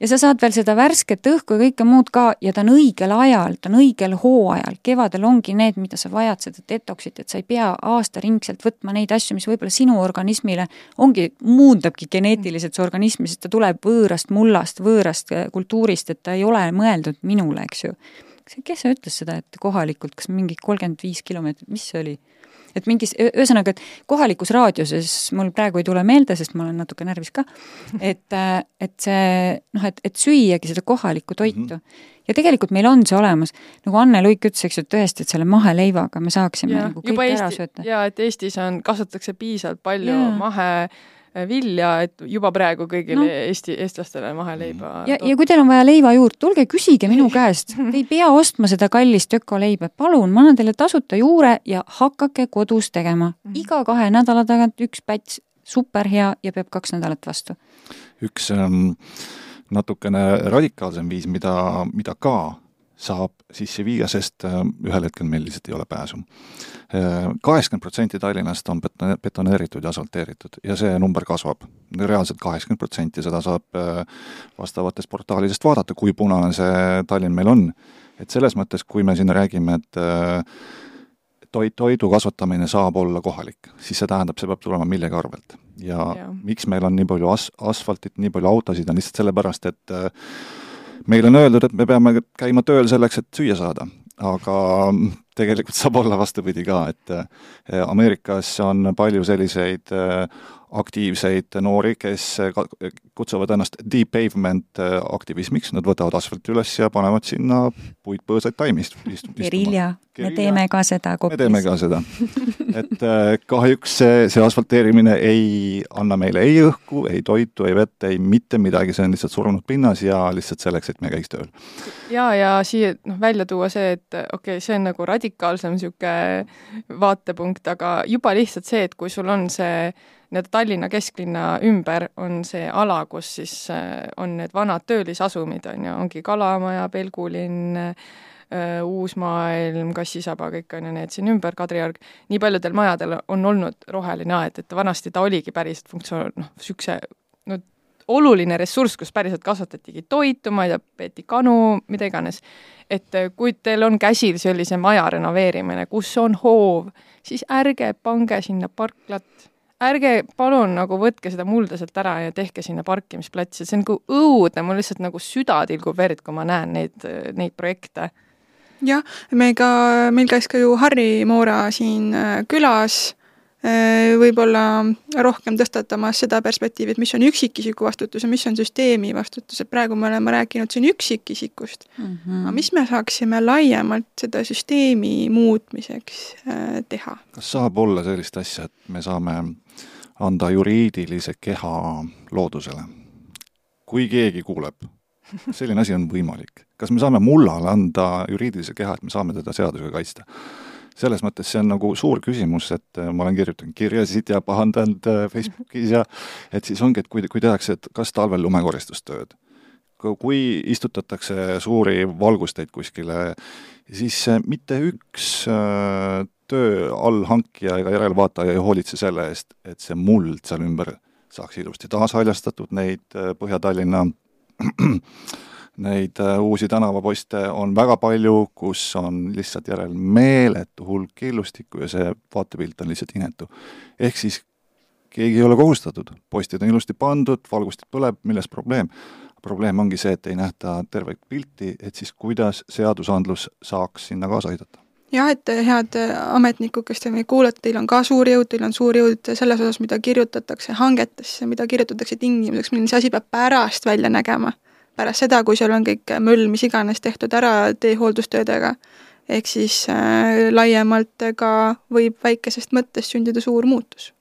Ja sa saad veel seda värsket õhku ja kõike muud ka. Ja ta on õigel ajal, ta on õigel hooajal, kevadel ongi need, mida sa vajad, seda detoxit, et sa ei pea aastaringselt võtma neid asju, mis võib-olla sinu organismile ongi, muundabki geneetiliselt su organismi, sest ta tuleb võõrast mullast, võõrast kultuurist, et ta ei ole mõeldud minule, eks ju. Kes see ütles seda, et kohalikult, kas mingi kolmkümmend viis kilomeetrit, mis see oli? et mingis, ühesõnaga, et kohalikus raadiuses, mul praegu ei tule meelde, sest ma olen natuke närvis ka, et, äh, et see noh, et, et süüagi seda kohalikku toitu mm. -hmm. ja tegelikult meil on see olemas, nagu Anne Luik ütles, eks ju, tõesti, et selle maheleivaga me saaksime ja, nagu kõik ära sööta. jaa, et Eestis on, kasvatatakse piisavalt palju ja. mahe vilja, et juba praegu kõigile no. Eesti, eestlastele maheleiba ja, ja kui teil on vaja leiva juurde, tulge küsige minu käest, *laughs* te ei pea ostma seda kallist ökoleiba, palun, ma annan teile tasuta juure ja hakake kodus tegema. -hmm. iga kahe nädala tagant üks päts, super hea ja peab kaks nädalat vastu. üks ähm, natukene radikaalsem viis, mida, mida ka saab sisse viia, sest äh, ühel hetkel meil lihtsalt ei ole pääsu. Äh, kaheksakümmend protsenti Tallinnast on beton-, betoneeritud ja asfalteeritud ja see number kasvab. reaalselt kaheksakümmend protsenti, seda saab vastavatest portaalidest vaadata, kui punane see Tallinn meil on. et selles mõttes, kui me siin räägime, et toit, toidu kasvatamine saab olla kohalik, siis see tähendab, see peab tulema millegi arvelt. ja, ja miks meil on nii palju as-, asfaltit, nii palju autosid, on lihtsalt sellepärast, et äh, meile on öeldud, et me peame käima tööl selleks, et süüa saada. aga tegelikult saab olla vastupidi ka, et äh, Ameerikas on palju selliseid äh, aktiivseid noori, kes kutsuvad ennast deep pavement aktivismiks, nad võtavad asfalti üles ja panevad sinna puitpõõsaid taimist. gerilja, me teeme ka seda Koplis. me teeme ka seda. *laughs* et äh, kahjuks see, see asfalteerimine ei anna meile ei õhku, ei toitu, ei vett, ei mitte midagi, see on lihtsalt surnud pinnas ja lihtsalt selleks, et me käiks tööl. ja, ja siia noh, välja tuua see, et okei okay,, see on nagu radikaalsem niisugune vaatepunkt, aga juba lihtsalt see, et kui sul on see nii-öelda Tallinna kesklinna ümber on see ala, kus siis äh, on need vanad töölisasumid, on ju, ongi Kalamaja, Pelgulinn, Äh, Uusmaailm, Kassisaba, kõik on ju need siin ümber, Kadriorg, nii paljudel majadel on olnud roheline aed, et vanasti ta oligi päriselt funktsioon, noh, niisuguse no oluline ressurss, kus päriselt kasvatatigi toitu, ma ei tea, peeti kanu, mida iganes. et äh, kui teil on käsil sellise maja renoveerimine, kus on hoov, siis ärge pange sinna parklat, ärge palun nagu võtke seda mulda sealt ära ja tehke sinna parkimisplatsi, see on nagu õudne, mul lihtsalt nagu süda tilgub verd, kui ma näen neid, neid projekte. Jah, me ka, meil käis ka ju Harri Moora siin äh, külas võib-olla rohkem tõstatamas seda perspektiivi, et mis on üksikisiku vastutus ja mis on süsteemi vastutus, et praegu me oleme rääkinud siin üksikisikust mm. -hmm. aga mis me saaksime laiemalt seda süsteemi muutmiseks äh, teha? kas saab olla sellist asja, et me saame anda juriidilise keha loodusele? kui keegi kuuleb, selline asi on võimalik kas me saame mullale anda juriidilise keha, et me saame teda seadusega kaitsta? Selles mõttes see on nagu suur küsimus, et äh, ma olen kirjutanud kirjasid ja pahandanud äh, Facebookis ja *laughs* et siis ongi, et kui, kui tehakse, et kas talvel lumekoristustööd, kui istutatakse suuri valgusteid kuskile, siis äh, mitte üks töö allhankija ega järelevaataja ei hoolitse selle eest, et see muld seal ümber saaks ilusti taashaljastatud, neid Põhja-Tallinna *clears throat* neid äh, uusi tänavaposte on väga palju, kus on lihtsalt järel meeletu hulk illustikku ja see vaatepilt on lihtsalt inetu. ehk siis keegi ei ole kohustatud, postid on ilusti pandud, valgustik põleb, milles probleem? probleem ongi see, et ei nähta tervet pilti, et siis kuidas seadusandlus saaks sinna kaasa aidata jah, et head ametnikud, kes te meid kuulate, teil on ka suur jõud, teil on suur jõud selles osas, mida kirjutatakse hangetesse, mida kirjutatakse tingimuseks, milline see asi peab pärast välja nägema pärast seda, kui seal on kõik möll, mis iganes tehtud ära teehooldustöödega, ehk siis äh, laiemalt ka võib väikesest mõttest sündida suur muutus.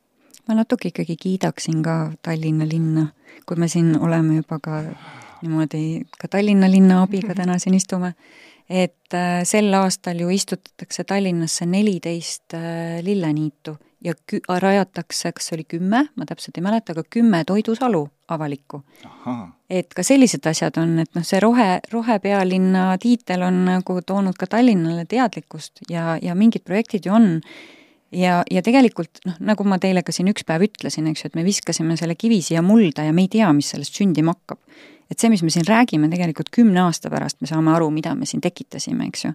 ma natuke ikkagi kiidaksin ka Tallinna linna, kui me siin oleme juba ka niimoodi ka Tallinna linna abiga täna siin istume, et äh, sel aastal ju istutatakse Tallinnasse neliteist äh, lilleniitu ja kü-, rajatakse, kas see oli kümme, ma täpselt ei mäleta, aga kümme toidusalu avalikku. et ka sellised asjad on, et noh, see rohe, rohepealinna tiitel on nagu toonud ka Tallinnale teadlikkust ja, ja mingid projektid ju on, ja, ja tegelikult noh, nagu ma teile ka siin üks päev ütlesin, eks ju, et me viskasime selle kivi siia mulda ja me ei tea, mis sellest sündima hakkab. et see, mis me siin räägime, tegelikult kümne aasta pärast me saame aru, mida me siin tekitasime, eks ju.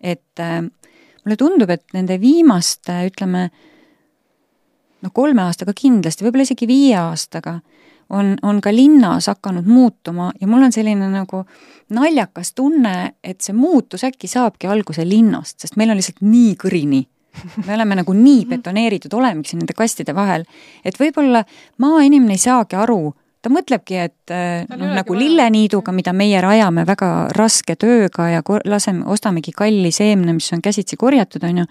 et äh, mulle tundub, et nende viimaste, ütleme, noh, kolme aastaga kindlasti, võib-olla isegi viie aastaga, on, on ka linnas hakanud muutuma ja mul on selline nagu naljakas tunne, et see muutus äkki saabki alguse linnast, sest meil on lihtsalt nii kõrini. me oleme nagu nii betoneeritud, olemegi siin nende kastide vahel, et võib-olla maainimene ei saagi aru, ta mõtlebki, et noh, nagu lilleniiduga, mida meie rajame väga raske tööga ja laseme, ostamegi kalli seemne, mis on käsitsi korjatud, on ju,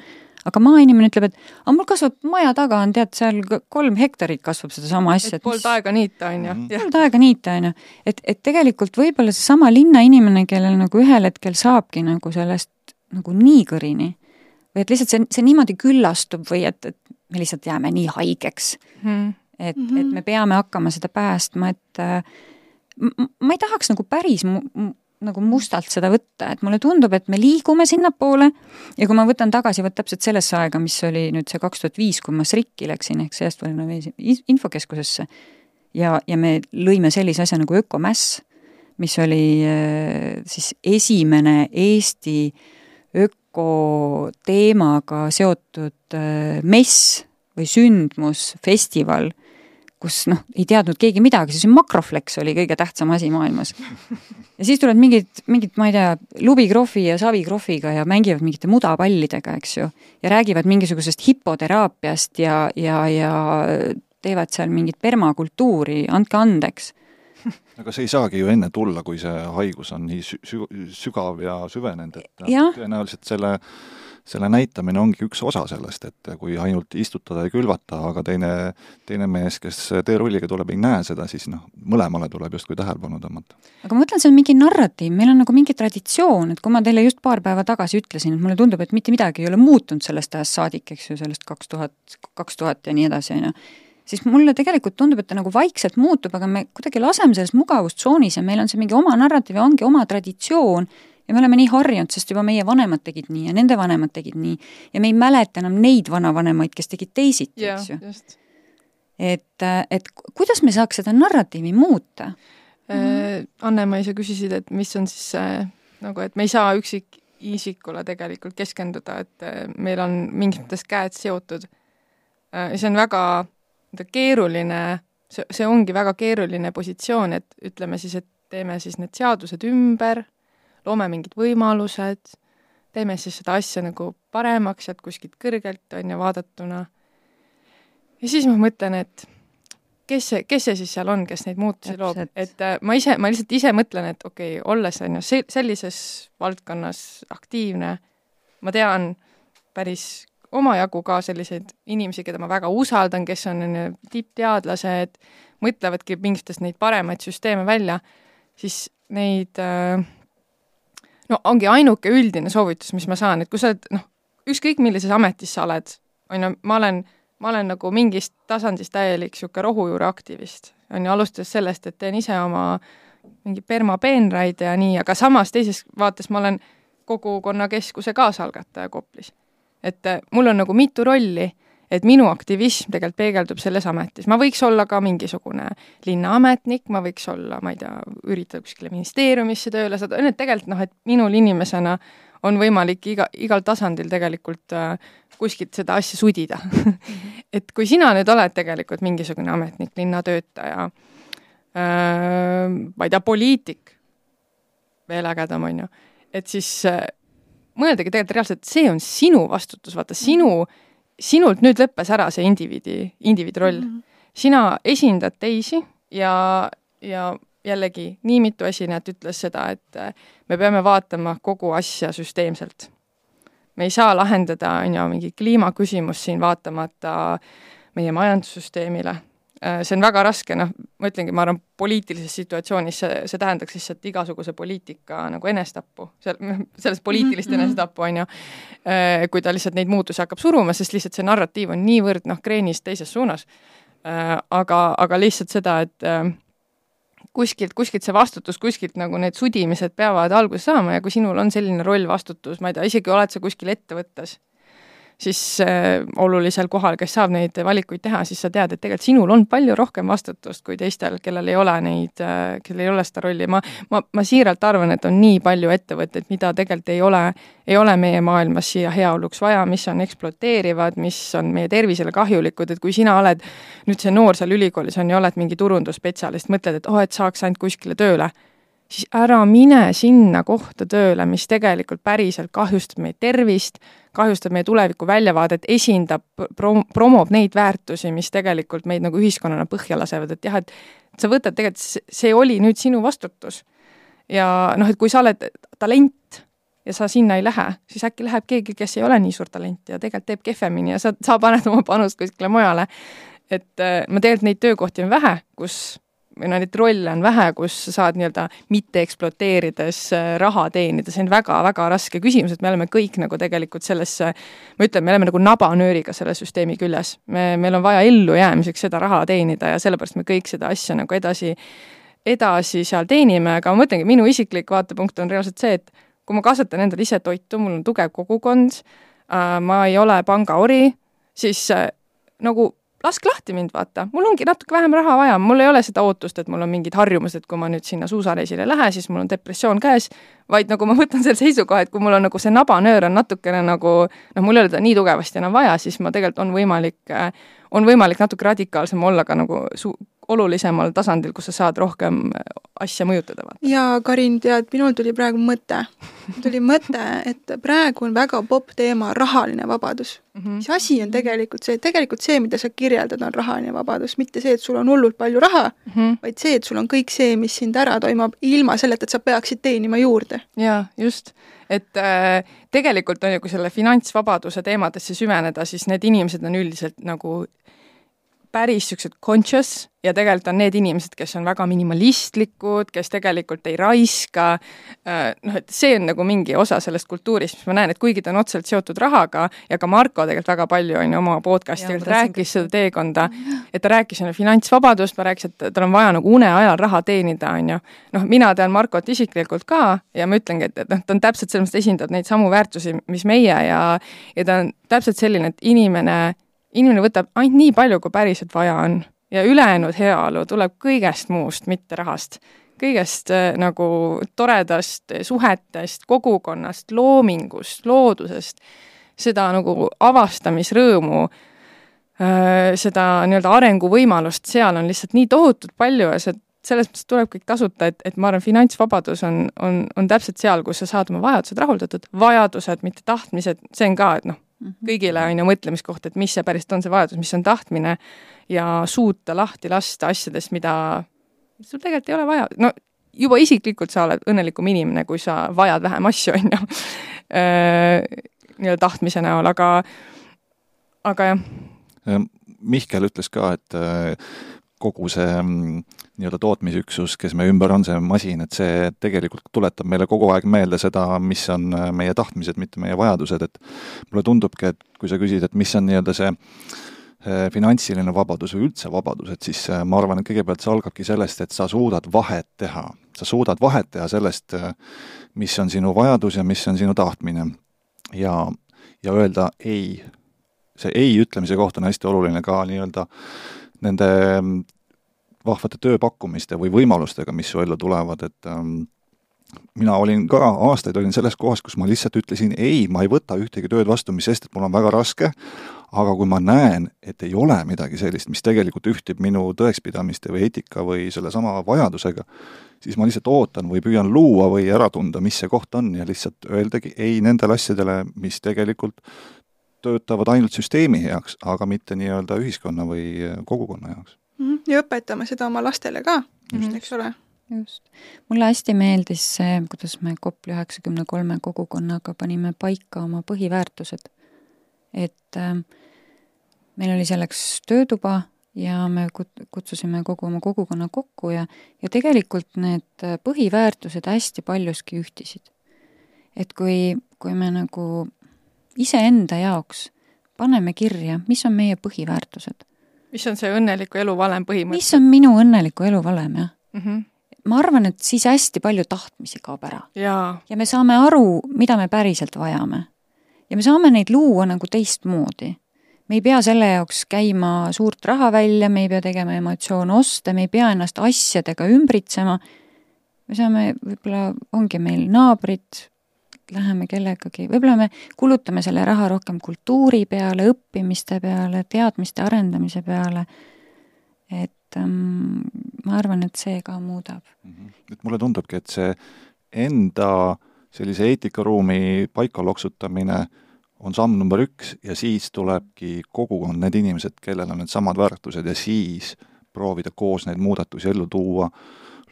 aga maainimene ütleb, et aga mul kasvab maja taga on tead seal kolm hektarit kasvab sedasama asja. et poolt aega niita, on ju. poolt aega niita, on ju. et, et tegelikult võib-olla seesama linnainimene, kellel nagu ühel hetkel saabki nagu sellest nagu nii kõrini või et lihtsalt see, see niimoodi küllastub või et, et me lihtsalt jääme nii haigeks hmm.. et mm, -hmm. et me peame hakkama seda päästma, et äh, ma ei tahaks nagu päris mu nagu mustalt seda võtta, et mulle tundub, et me liigume sinnapoole ja kui ma võtan tagasi vot täpselt sellesse aega, mis oli nüüd see kaks tuhat viis, kui ma SRIK-i läksin ehk Säästva Innoveerimise Infokeskusesse ja, ja me lõime sellise asja nagu Ökomäss, mis oli äh, siis esimene Eesti ökoteemaga seotud äh, mess või sündmus, festival kus noh, ei teadnud keegi midagi, siis makroflex oli kõige tähtsam asi maailmas. ja siis tulevad mingid, mingid, ma ei tea, Lubi Krohvi ja Savi Krohviga ja mängivad mingite mudapallidega, eks ju, ja räägivad mingisugusest hipoteraapiast ja, ja, ja teevad seal mingit permakultuuri, andke andeks aga see ei saagi ju enne tulla, kui see haigus on nii sü-, sügav ja süvenenud, et tõenäoliselt selle selle näitamine ongi üks osa sellest, et kui ainult istutada ja külvata, aga teine, teine mees, kes teerulliga tuleb, ei näe seda, siis noh, mõlemale tuleb justkui tähelepanu tõmmata. aga ma mõtlen, see on mingi narratiiv, meil on nagu mingi traditsioon, et kui ma teile just paar päeva tagasi ütlesin, et mulle tundub, et mitte midagi ei ole muutunud sellest ajast saadik, eks ju, sellest kaks tuhat, kaks tuhat ja nii edasi, on ju, siis mulle tegelikult tundub, et ta nagu vaikselt muutub, aga me kuidagi laseme selles mugavustsoonis ja meil on see mingi oma narratiiv ja ongi oma traditsioon ja me oleme nii harjunud, sest juba meie vanemad tegid nii ja nende vanemad tegid nii ja me ei mäleta enam neid vanavanemaid, kes tegid teisiti, eks ju. et, et kuidas me saaks seda narratiivi muuta äh,? Anne-Mai, sa küsisid, et mis on siis see nagu, et me ei saa üksikisikule tegelikult keskenduda, et äh, meil on mingis mõttes käed seotud äh,. see on väga keeruline, see, see ongi väga keeruline positsioon, et ütleme siis, et teeme siis need seadused ümber loome mingid võimalused, teeme siis seda asja nagu paremaks sealt kuskilt kõrgelt, on ju, vaadatuna. ja siis ma mõtlen, et kes see, kes see siis seal on, kes neid muutusi loob, et äh, ma ise, ma lihtsalt ise mõtlen, et okei okay,, olles on ju sellises valdkonnas aktiivne, ma tean päris omajagu ka selliseid inimesi, keda ma väga usaldan, kes on, tippteadlased, mõtlevadki mingitest neid paremaid süsteeme välja, siis neid äh, no ongi ainuke üldine soovitus, mis ma saan, et kui sa oled noh, ükskõik millises ametis sa oled, on ju, ma olen, ma olen nagu mingist tasandist täielik niisugune rohujuure aktivist, on ju, alustades sellest, et teen ise oma mingi permapeenraid ja nii, aga samas teises vaates ma olen kogukonnakeskuse kaasalgataja Koplis. et äh, mul on nagu mitu rolli et minu aktivism tegelikult peegeldub selles ametis, ma võiks olla ka mingisugune linnaametnik, ma võiks olla, ma ei tea, üritada kuskile ministeeriumisse tööle saada, on ju, et tegelikult noh, et minul inimesena on võimalik iga, igal tasandil tegelikult äh, kuskilt seda asja sudida. *laughs* Et kui sina nüüd oled tegelikult mingisugune ametnik, linnatöötaja äh,, ma ei tea, poliitik, veel ägedam, on ju, et siis äh, mõeldagi tegelikult reaalselt, see on sinu vastutus, vaata sinu mm -hmm sinult nüüd lõppes ära see indiviidi, indiviidi roll mm. -hmm. sina esindad teisi ja, ja jällegi nii mitu esinejat ütles seda, et äh, me peame vaatama kogu asja süsteemselt. me ei saa lahendada, on ju, mingi kliimaküsimust siin vaatamata meie majandussüsteemile see on väga raske, noh, ma ütlengi, ma arvan, poliitilises situatsioonis see, see tähendaks lihtsalt igasuguse poliitika nagu enesetappu, seal, sellest poliitilist mm -hmm. enesetappu, on ju, äh, kui ta lihtsalt neid muutusi hakkab suruma, sest lihtsalt see narratiiv on niivõrd noh, kreenist teises suunas. Äh, aga, aga lihtsalt seda, et kuskilt, kuskilt see vastutus, kuskilt nagu need sudimised peavad alguse saama ja kui sinul on selline roll, vastutus, ma ei tea, isegi oled sa kuskil ettevõttes siis äh, olulisel kohal, kes saab neid valikuid teha, siis sa tead, et tegelikult sinul on palju rohkem vastutust kui teistel, kellel ei ole neid äh,, kellel ei ole seda rolli, ma, ma, ma siiralt arvan, et on nii palju ettevõtteid, mida tegelikult ei ole, ei ole meie maailmas siia heaoluks vaja, mis on ekspluateerivad, mis on meie tervisele kahjulikud, et kui sina oled nüüd see noor seal ülikoolis on ju, oled mingi turundusspetsialist, mõtled, et oh, et saaks ainult kuskile tööle siis ära mine sinna kohta tööle, mis tegelikult päriselt kahjustab meie tervist, kahjustab meie tuleviku väljavaadet, esindab, prom-, promob neid väärtusi, mis tegelikult meid nagu ühiskonnana põhja lasevad, et jah, et sa võtad tegelikult, see oli nüüd sinu vastutus. ja noh, et kui sa oled talent ja sa sinna ei lähe, siis äkki läheb keegi, kes ei ole nii suur talent ja tegelikult teeb kehvemini ja sa, sa paned oma panust kuskile mujale. et äh, ma tegelikult neid töökohti on vähe, kus või no neid rolle on vähe, kus sa saad nii-öelda mitte ekspluateerides äh, raha teenida, see on väga-väga raske küsimus, et me oleme kõik nagu tegelikult sellesse, ma ütlen, me oleme nagu nabanööriga selle süsteemi küljes. me, meil on vaja ellujäämiseks seda raha teenida ja sellepärast me kõik seda asja nagu edasi edasi seal teenime, aga ma mõtlengi, minu isiklik vaatepunkt on reaalselt see, et kui ma kasvatan endale ise toitu, mul on tugev kogukond äh,, ma ei ole pangaori, siis äh, nagu laske lahti mind, vaata, mul ongi natuke vähem raha vaja, mul ei ole seda ootust, et mul on mingid harjumused, kui ma nüüd sinna suusareisile ei lähe, siis mul on depressioon käes, vaid nagu ma võtan selle seisukoha, et kui mul on nagu see nabanöör on natukene nagu noh, mul ei ole teda nii tugevasti enam vaja, siis ma tegelikult on võimalik, on võimalik natuke radikaalsem olla ka nagu su-, olulisemal tasandil, kus sa saad rohkem asja mõjutada. ja Karin, tead, minul tuli praegu mõte. tuli mõte, et praegu on väga popp teema rahaline vabadus mm. -hmm. mis asi on tegelikult see, tegelikult see, mida sa kirjeldad, on rahaline vabadus, mitte see, et sul on hullult palju raha mm, -hmm. vaid see, et sul on kõik see, mis sind ära toimub, ilma selleta, et sa peaksid teenima juurde. jaa, just et äh, tegelikult on ju, kui selle finantsvabaduse teemadesse süveneda, siis need inimesed on üldiselt nagu päris niisugused conscious ja tegelikult on need inimesed, kes on väga minimalistlikud, kes tegelikult ei raiska, äh, noh, et see on nagu mingi osa sellest kultuurist, mis ma näen, et kuigi ta on otseselt seotud rahaga ja ka Marko tegelikult väga palju on ju oma podcast'i rääkis seda teekonda, et ta rääkis enne finantsvabadust, ta rääkis, et tal on vaja nagu une ajal raha teenida, on ju. noh, mina tean Markot isiklikult ka ja ma ütlengi, et, et noh, ta on täpselt selles mõttes, esindab neid samu väärtusi, mis meie ja ja ta on täpselt selline, et inimene inimene võtab ainult nii palju, kui päriselt vaja on ja ülejäänud heaolu tuleb kõigest muust, mitte rahast. kõigest äh, nagu toredast suhetest, kogukonnast, loomingust, loodusest, seda nagu avastamisrõõmu äh,, seda nii-öelda arenguvõimalust seal on lihtsalt nii tohutult palju ja see selles mõttes tuleb kõik tasuta, et, et ma arvan, finantsvabadus on, on, on täpselt seal, kus sa saad oma vajadused rahuldatud, vajadused, mitte tahtmised, see on ka, et noh. Kõigile on ju mõtlemiskoht, et mis see päriselt on, see vajadus, mis on tahtmine ja suuta lahti lasta asjadest, mida sul tegelikult ei ole vaja, no juba isiklikult sa oled õnnelikum inimene, kui sa vajad vähem asju, *laughs* on ju, nii-öelda tahtmise näol, aga, aga jah. Mihkel ütles ka, et kogu see mm, nii-öelda tootmisüksus, kes meie ümber on, see masin, et see tegelikult tuletab meile kogu aeg meelde seda, mis on äh, meie tahtmised, mitte meie vajadused, et mulle tundubki, et kui sa küsid, et mis on nii-öelda see äh, finantsiline vabadus või üldse vabadus, et siis äh, ma arvan, et kõigepealt see algabki sellest, et sa suudad vahet teha. sa suudad vahet teha sellest, mis on sinu vajadus ja mis on sinu tahtmine. ja, ja öelda ei. see ei ütlemise koht on hästi oluline ka nii-öelda nende mm, vahvate tööpakkumiste või võimalustega, mis su ellu tulevad, et ähm, mina olin ka, aastaid olin selles kohas, kus ma lihtsalt ütlesin ei, ma ei võta ühtegi tööd vastu, mis sest, et mul on väga raske, aga kui ma näen, et ei ole midagi sellist, mis tegelikult ühtib minu tõekspidamiste või eetika või sellesama vajadusega, siis ma lihtsalt ootan või püüan luua või ära tunda, mis see koht on ja lihtsalt öeldagi ei nendele asjadele, mis tegelikult töötavad ainult süsteemi heaks, aga mitte nii-öelda ühiskonna või kogukonna jaoks mm. -hmm. ja õpetame seda oma lastele ka, eks ole. just. mulle hästi meeldis see, kuidas me Kopli üheksakümne kolme kogukonnaga panime paika oma põhiväärtused. et äh, meil oli selleks töötuba ja me kut-, kutsusime kogu oma kogukonna kokku ja, ja tegelikult need põhiväärtused hästi paljuski ühtisid. et kui, kui me nagu iseenda jaoks paneme kirja, mis on meie põhiväärtused. mis on see õnneliku elu valem põhimõte? mis on minu õnneliku elu valem, jah mm. -hmm. ma arvan, et siis hästi palju tahtmisi kaob ära. ja me saame aru, mida me päriselt vajame. ja me saame neid luua nagu teistmoodi. me ei pea selle jaoks käima suurt raha välja, me ei pea tegema emotsioonoste, me ei pea ennast asjadega ümbritsema, me saame, võib-olla ongi meil naabrid, läheme kellegagi, võib-olla me kulutame selle raha rohkem kultuuri peale, õppimiste peale, teadmiste arendamise peale, et ähm, ma arvan, et see ka muudab mm. -hmm. et mulle tundubki, et see enda sellise eetikaruumi paika loksutamine on samm number üks ja siis tulebki kogukond, need inimesed, kellel on needsamad väärtused ja siis proovida koos neid muudatusi ellu tuua,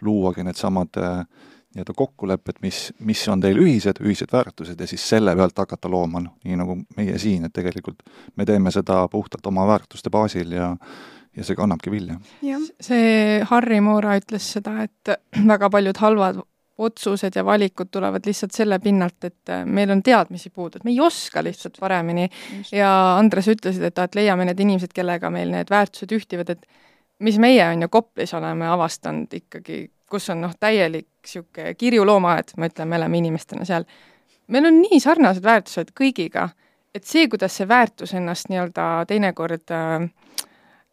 luuagi needsamad äh, nii-öelda kokkulepped, mis, mis on teil ühised, ühised väärtused ja siis selle pealt hakata looma, noh, nii nagu meie siin, et tegelikult me teeme seda puhtalt oma väärtuste baasil ja ja see kannabki vilja. see Harry Moora ütles seda, et *clears throat* väga paljud halvad otsused ja valikud tulevad lihtsalt selle pinnalt, et meil on teadmisi puudu, et me ei oska lihtsalt paremini Just. ja Andres ütlesid, et, et leiame need inimesed, kellega meil need väärtused ühtivad, et mis meie, on ju, Koplis oleme avastanud ikkagi kus on noh, täielik niisugune kirju loomaaed, ma ütlen, me oleme inimestena seal, meil on nii sarnased väärtused kõigiga, et see, kuidas see väärtus ennast nii-öelda teinekord äh,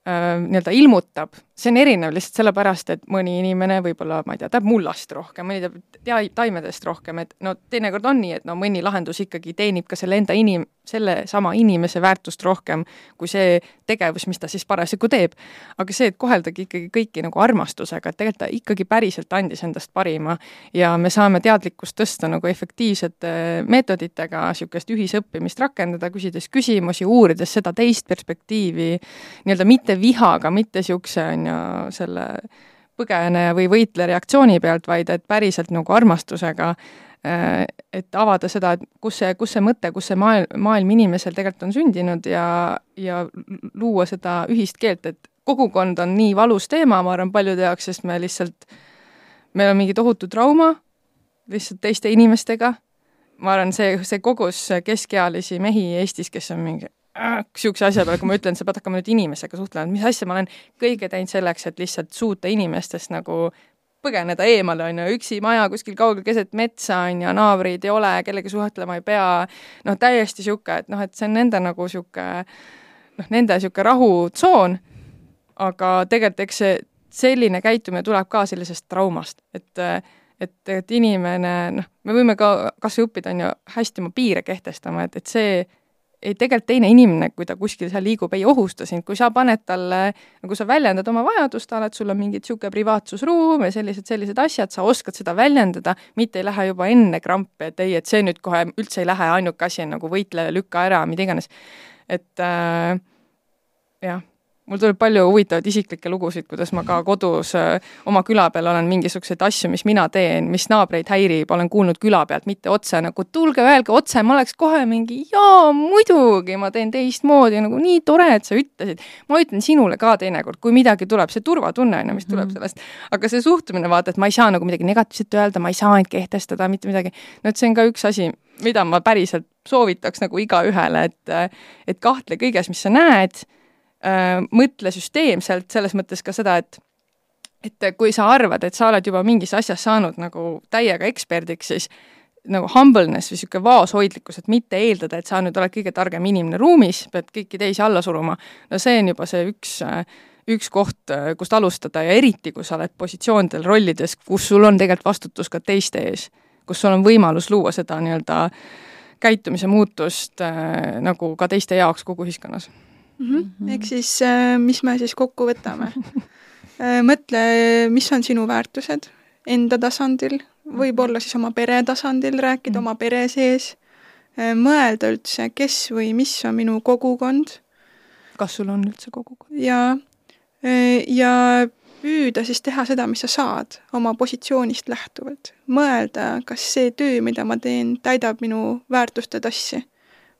äh, nii-öelda ilmutab, see on erinev lihtsalt sellepärast, et mõni inimene võib-olla, ma ei tea, tahab mullast rohkem, mõni tahab tea-, taimedest rohkem, et no teinekord on nii, et no mõni lahendus ikkagi teenib ka selle enda inim-, sellesama inimese väärtust rohkem kui see tegevus, mis ta siis parasjagu teeb. aga see, et koheldagi ikkagi kõiki nagu armastusega, et tegelikult ta ikkagi päriselt andis endast parima ja me saame teadlikkust tõsta nagu efektiivsete meetoditega, niisugust ühisõppimist rakendada, küsides küsimusi, uurides seda teist perspektiivi, nii-öelda mitte vihaga, mitte niisuguse, on ju, selle põgeneja või võitleja reaktsiooni pealt, vaid et päriselt nagu armastusega Äh, et avada seda, et kus see, kus see mõte, kus see maailm, maailm inimesel tegelikult on sündinud ja, ja luua seda ühist keelt, et kogukond on nii valus teema, ma arvan, paljude jaoks, sest me lihtsalt, meil on mingi tohutu trauma lihtsalt teiste inimestega, ma arvan, see, see kogus keskealisi mehi Eestis, kes on mingi niisuguse asja peale, kui ma ütlen, sa pead hakkama nüüd inimesega suhtlema, mis asja ma olen kõige teinud selleks, et lihtsalt suuta inimestest nagu põgeneda eemale, on ju, üksi maja kuskil kaugel keset metsa, on ju, naabreid ei ole, kellegagi suhtlema ei pea, noh, täiesti niisugune, et noh, et see on nende nagu niisugune noh, nende niisugune rahutsoon, aga tegelikult eks see selline käitumine tuleb ka sellisest traumast, et et, et inimene noh, me võime ka kas või õppida, on ju, hästi oma piire kehtestama, et, et see ei, tegelikult teine inimene, kui ta kuskil seal liigub, ei ohusta sind, kui sa paned talle, nagu sa väljendad oma vajadust, et sul on mingi niisugune privaatsusruum ja sellised, sellised asjad, sa oskad seda väljendada, mitte ei lähe juba enne krampi, et ei, et see nüüd kohe üldse ei lähe, ainuke asi on nagu võitle, lükka ära, mida iganes. et äh, jah mul tuleb palju huvitavaid isiklikke lugusid, kuidas ma ka kodus äh, oma küla peal olen mingisuguseid asju, mis mina teen, mis naabreid häirib, olen kuulnud küla pealt, mitte otse nagu tulge, öelge otse, ma oleks kohe mingi jaa, muidugi, ma teen teistmoodi, nagu nii tore, et sa ütlesid. ma ütlen sinule ka teinekord, kui midagi tuleb, see turvatunne on ju, mis tuleb mm. sellest. aga see suhtumine, vaata, et ma ei saa nagu midagi negatiivset öelda, ma ei saa ainult kehtestada mitte midagi, no et see on ka üks asi, mida ma päriselt soovitaks nagu igaühele, et et kahtle kõiges, mis sa näed mõtle süsteemselt, selles mõttes ka seda, et et kui sa arvad, et sa oled juba mingis asjas saanud nagu täiega eksperdiks, siis nagu humbleness või niisugune vaoshoidlikkus, et mitte eeldada, et sa nüüd oled kõige targem inimene ruumis, pead kõiki teisi alla suruma, no see on juba see üks üks koht, kust alustada ja eriti, kui sa oled positsioonidel, rollides, kus sul on tegelikult vastutus ka teiste ees, kus sul on võimalus luua seda nii-öelda käitumise muutust äh, nagu ka teiste jaoks kogu ühiskonnas mm. -hmm. ehk siis, äh, mis me siis kokku võtame *laughs* äh, mõtle, mis on sinu väärtused enda tasandil, võib-olla siis oma pere tasandil, rääkida mm -hmm. oma pere sees, äh, mõelda üldse, kes või mis on minu kogukond. kas sul on üldse kogukond? jaa, ja püüda siis teha seda, mis sa saad oma positsioonist lähtuvalt. mõelda, kas see töö, mida ma teen, täidab minu väärtuste tassi.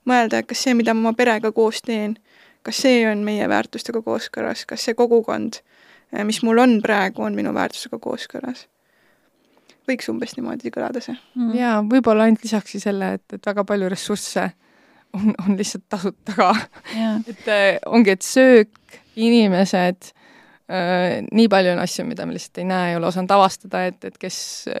mõelda, kas see, mida ma oma perega koos teen, kas see on meie väärtustega kooskõlas, kas see kogukond, eh, mis mul on praegu, on minu väärtusega kooskõlas? võiks umbes niimoodi kõlada see mm.. jaa, võib-olla ainult lisaksin selle, et, et väga palju ressursse on, on lihtsalt tasuta ka. *laughs* et eh, ongi, et söök, inimesed Äh, nii palju on asju, mida me lihtsalt ei näe, ei ole osanud avastada, et, et kes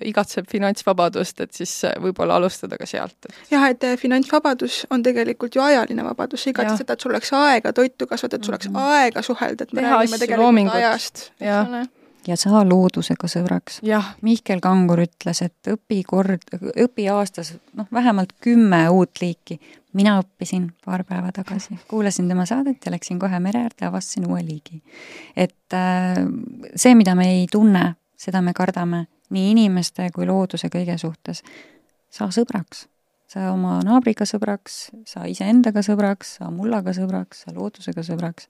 igatseb finantsvabadust, et siis võib-olla alustada ka sealt. jah, et äh, finantsvabadus on tegelikult ju ajaline vabadus, sa igatse seda, et sul oleks aega toitu kasvatada, et sul oleks -hmm. aega suhelda, et me Teha räägime tegelikult loomingut. ajast, eks ole ja saa loodusega sõbraks. Mihkel Kangur ütles, et õpi kord, õpi aastas noh, vähemalt kümme uut liiki. mina õppisin paar päeva tagasi, kuulasin tema saadet ja läksin kohe mere äärde avastasin uue liigi. et äh, see, mida me ei tunne, seda me kardame nii inimeste kui looduse kõige suhtes. saa sõbraks, saa oma naabriga sõbraks, saa iseendaga sõbraks, saa mullaga sõbraks, saa loodusega sõbraks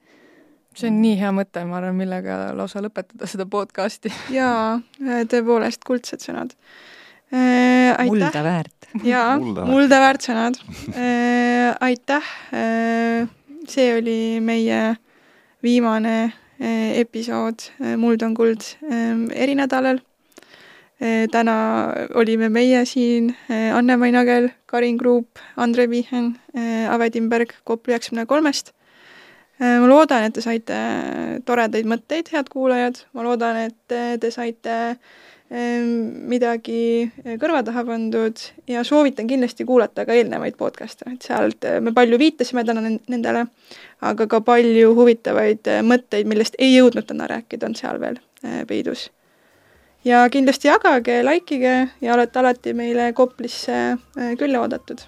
see on nii hea mõte, ma arvan, millega lausa lõpetada seda podcasti. jaa, tõepoolest kuldsed sõnad äh,. mulda väärt. jaa, mulda väärt sõnad äh,. aitäh äh,, see oli meie viimane äh, episood äh, Muld on kuld äh, erinädalal äh,. täna olime meie siin äh,, Anne-Mai Nagel, Karin Kruup, Andre Vihen äh,, Ave Timberg Kopli üheksakümne kolmest ma loodan, et te saite toredaid mõtteid, head kuulajad, ma loodan, et te saite midagi kõrva taha pandud. Ja soovitan kindlasti kuulata ka eelnevaid podcast'e, et sealt me palju viitasime täna nendele, aga ka palju huvitavaid mõtteid, millest ei jõudnud täna rääkida, on seal veel peidus. ja kindlasti jagage, like ige ja olete alati meile Koplisse külla oodatud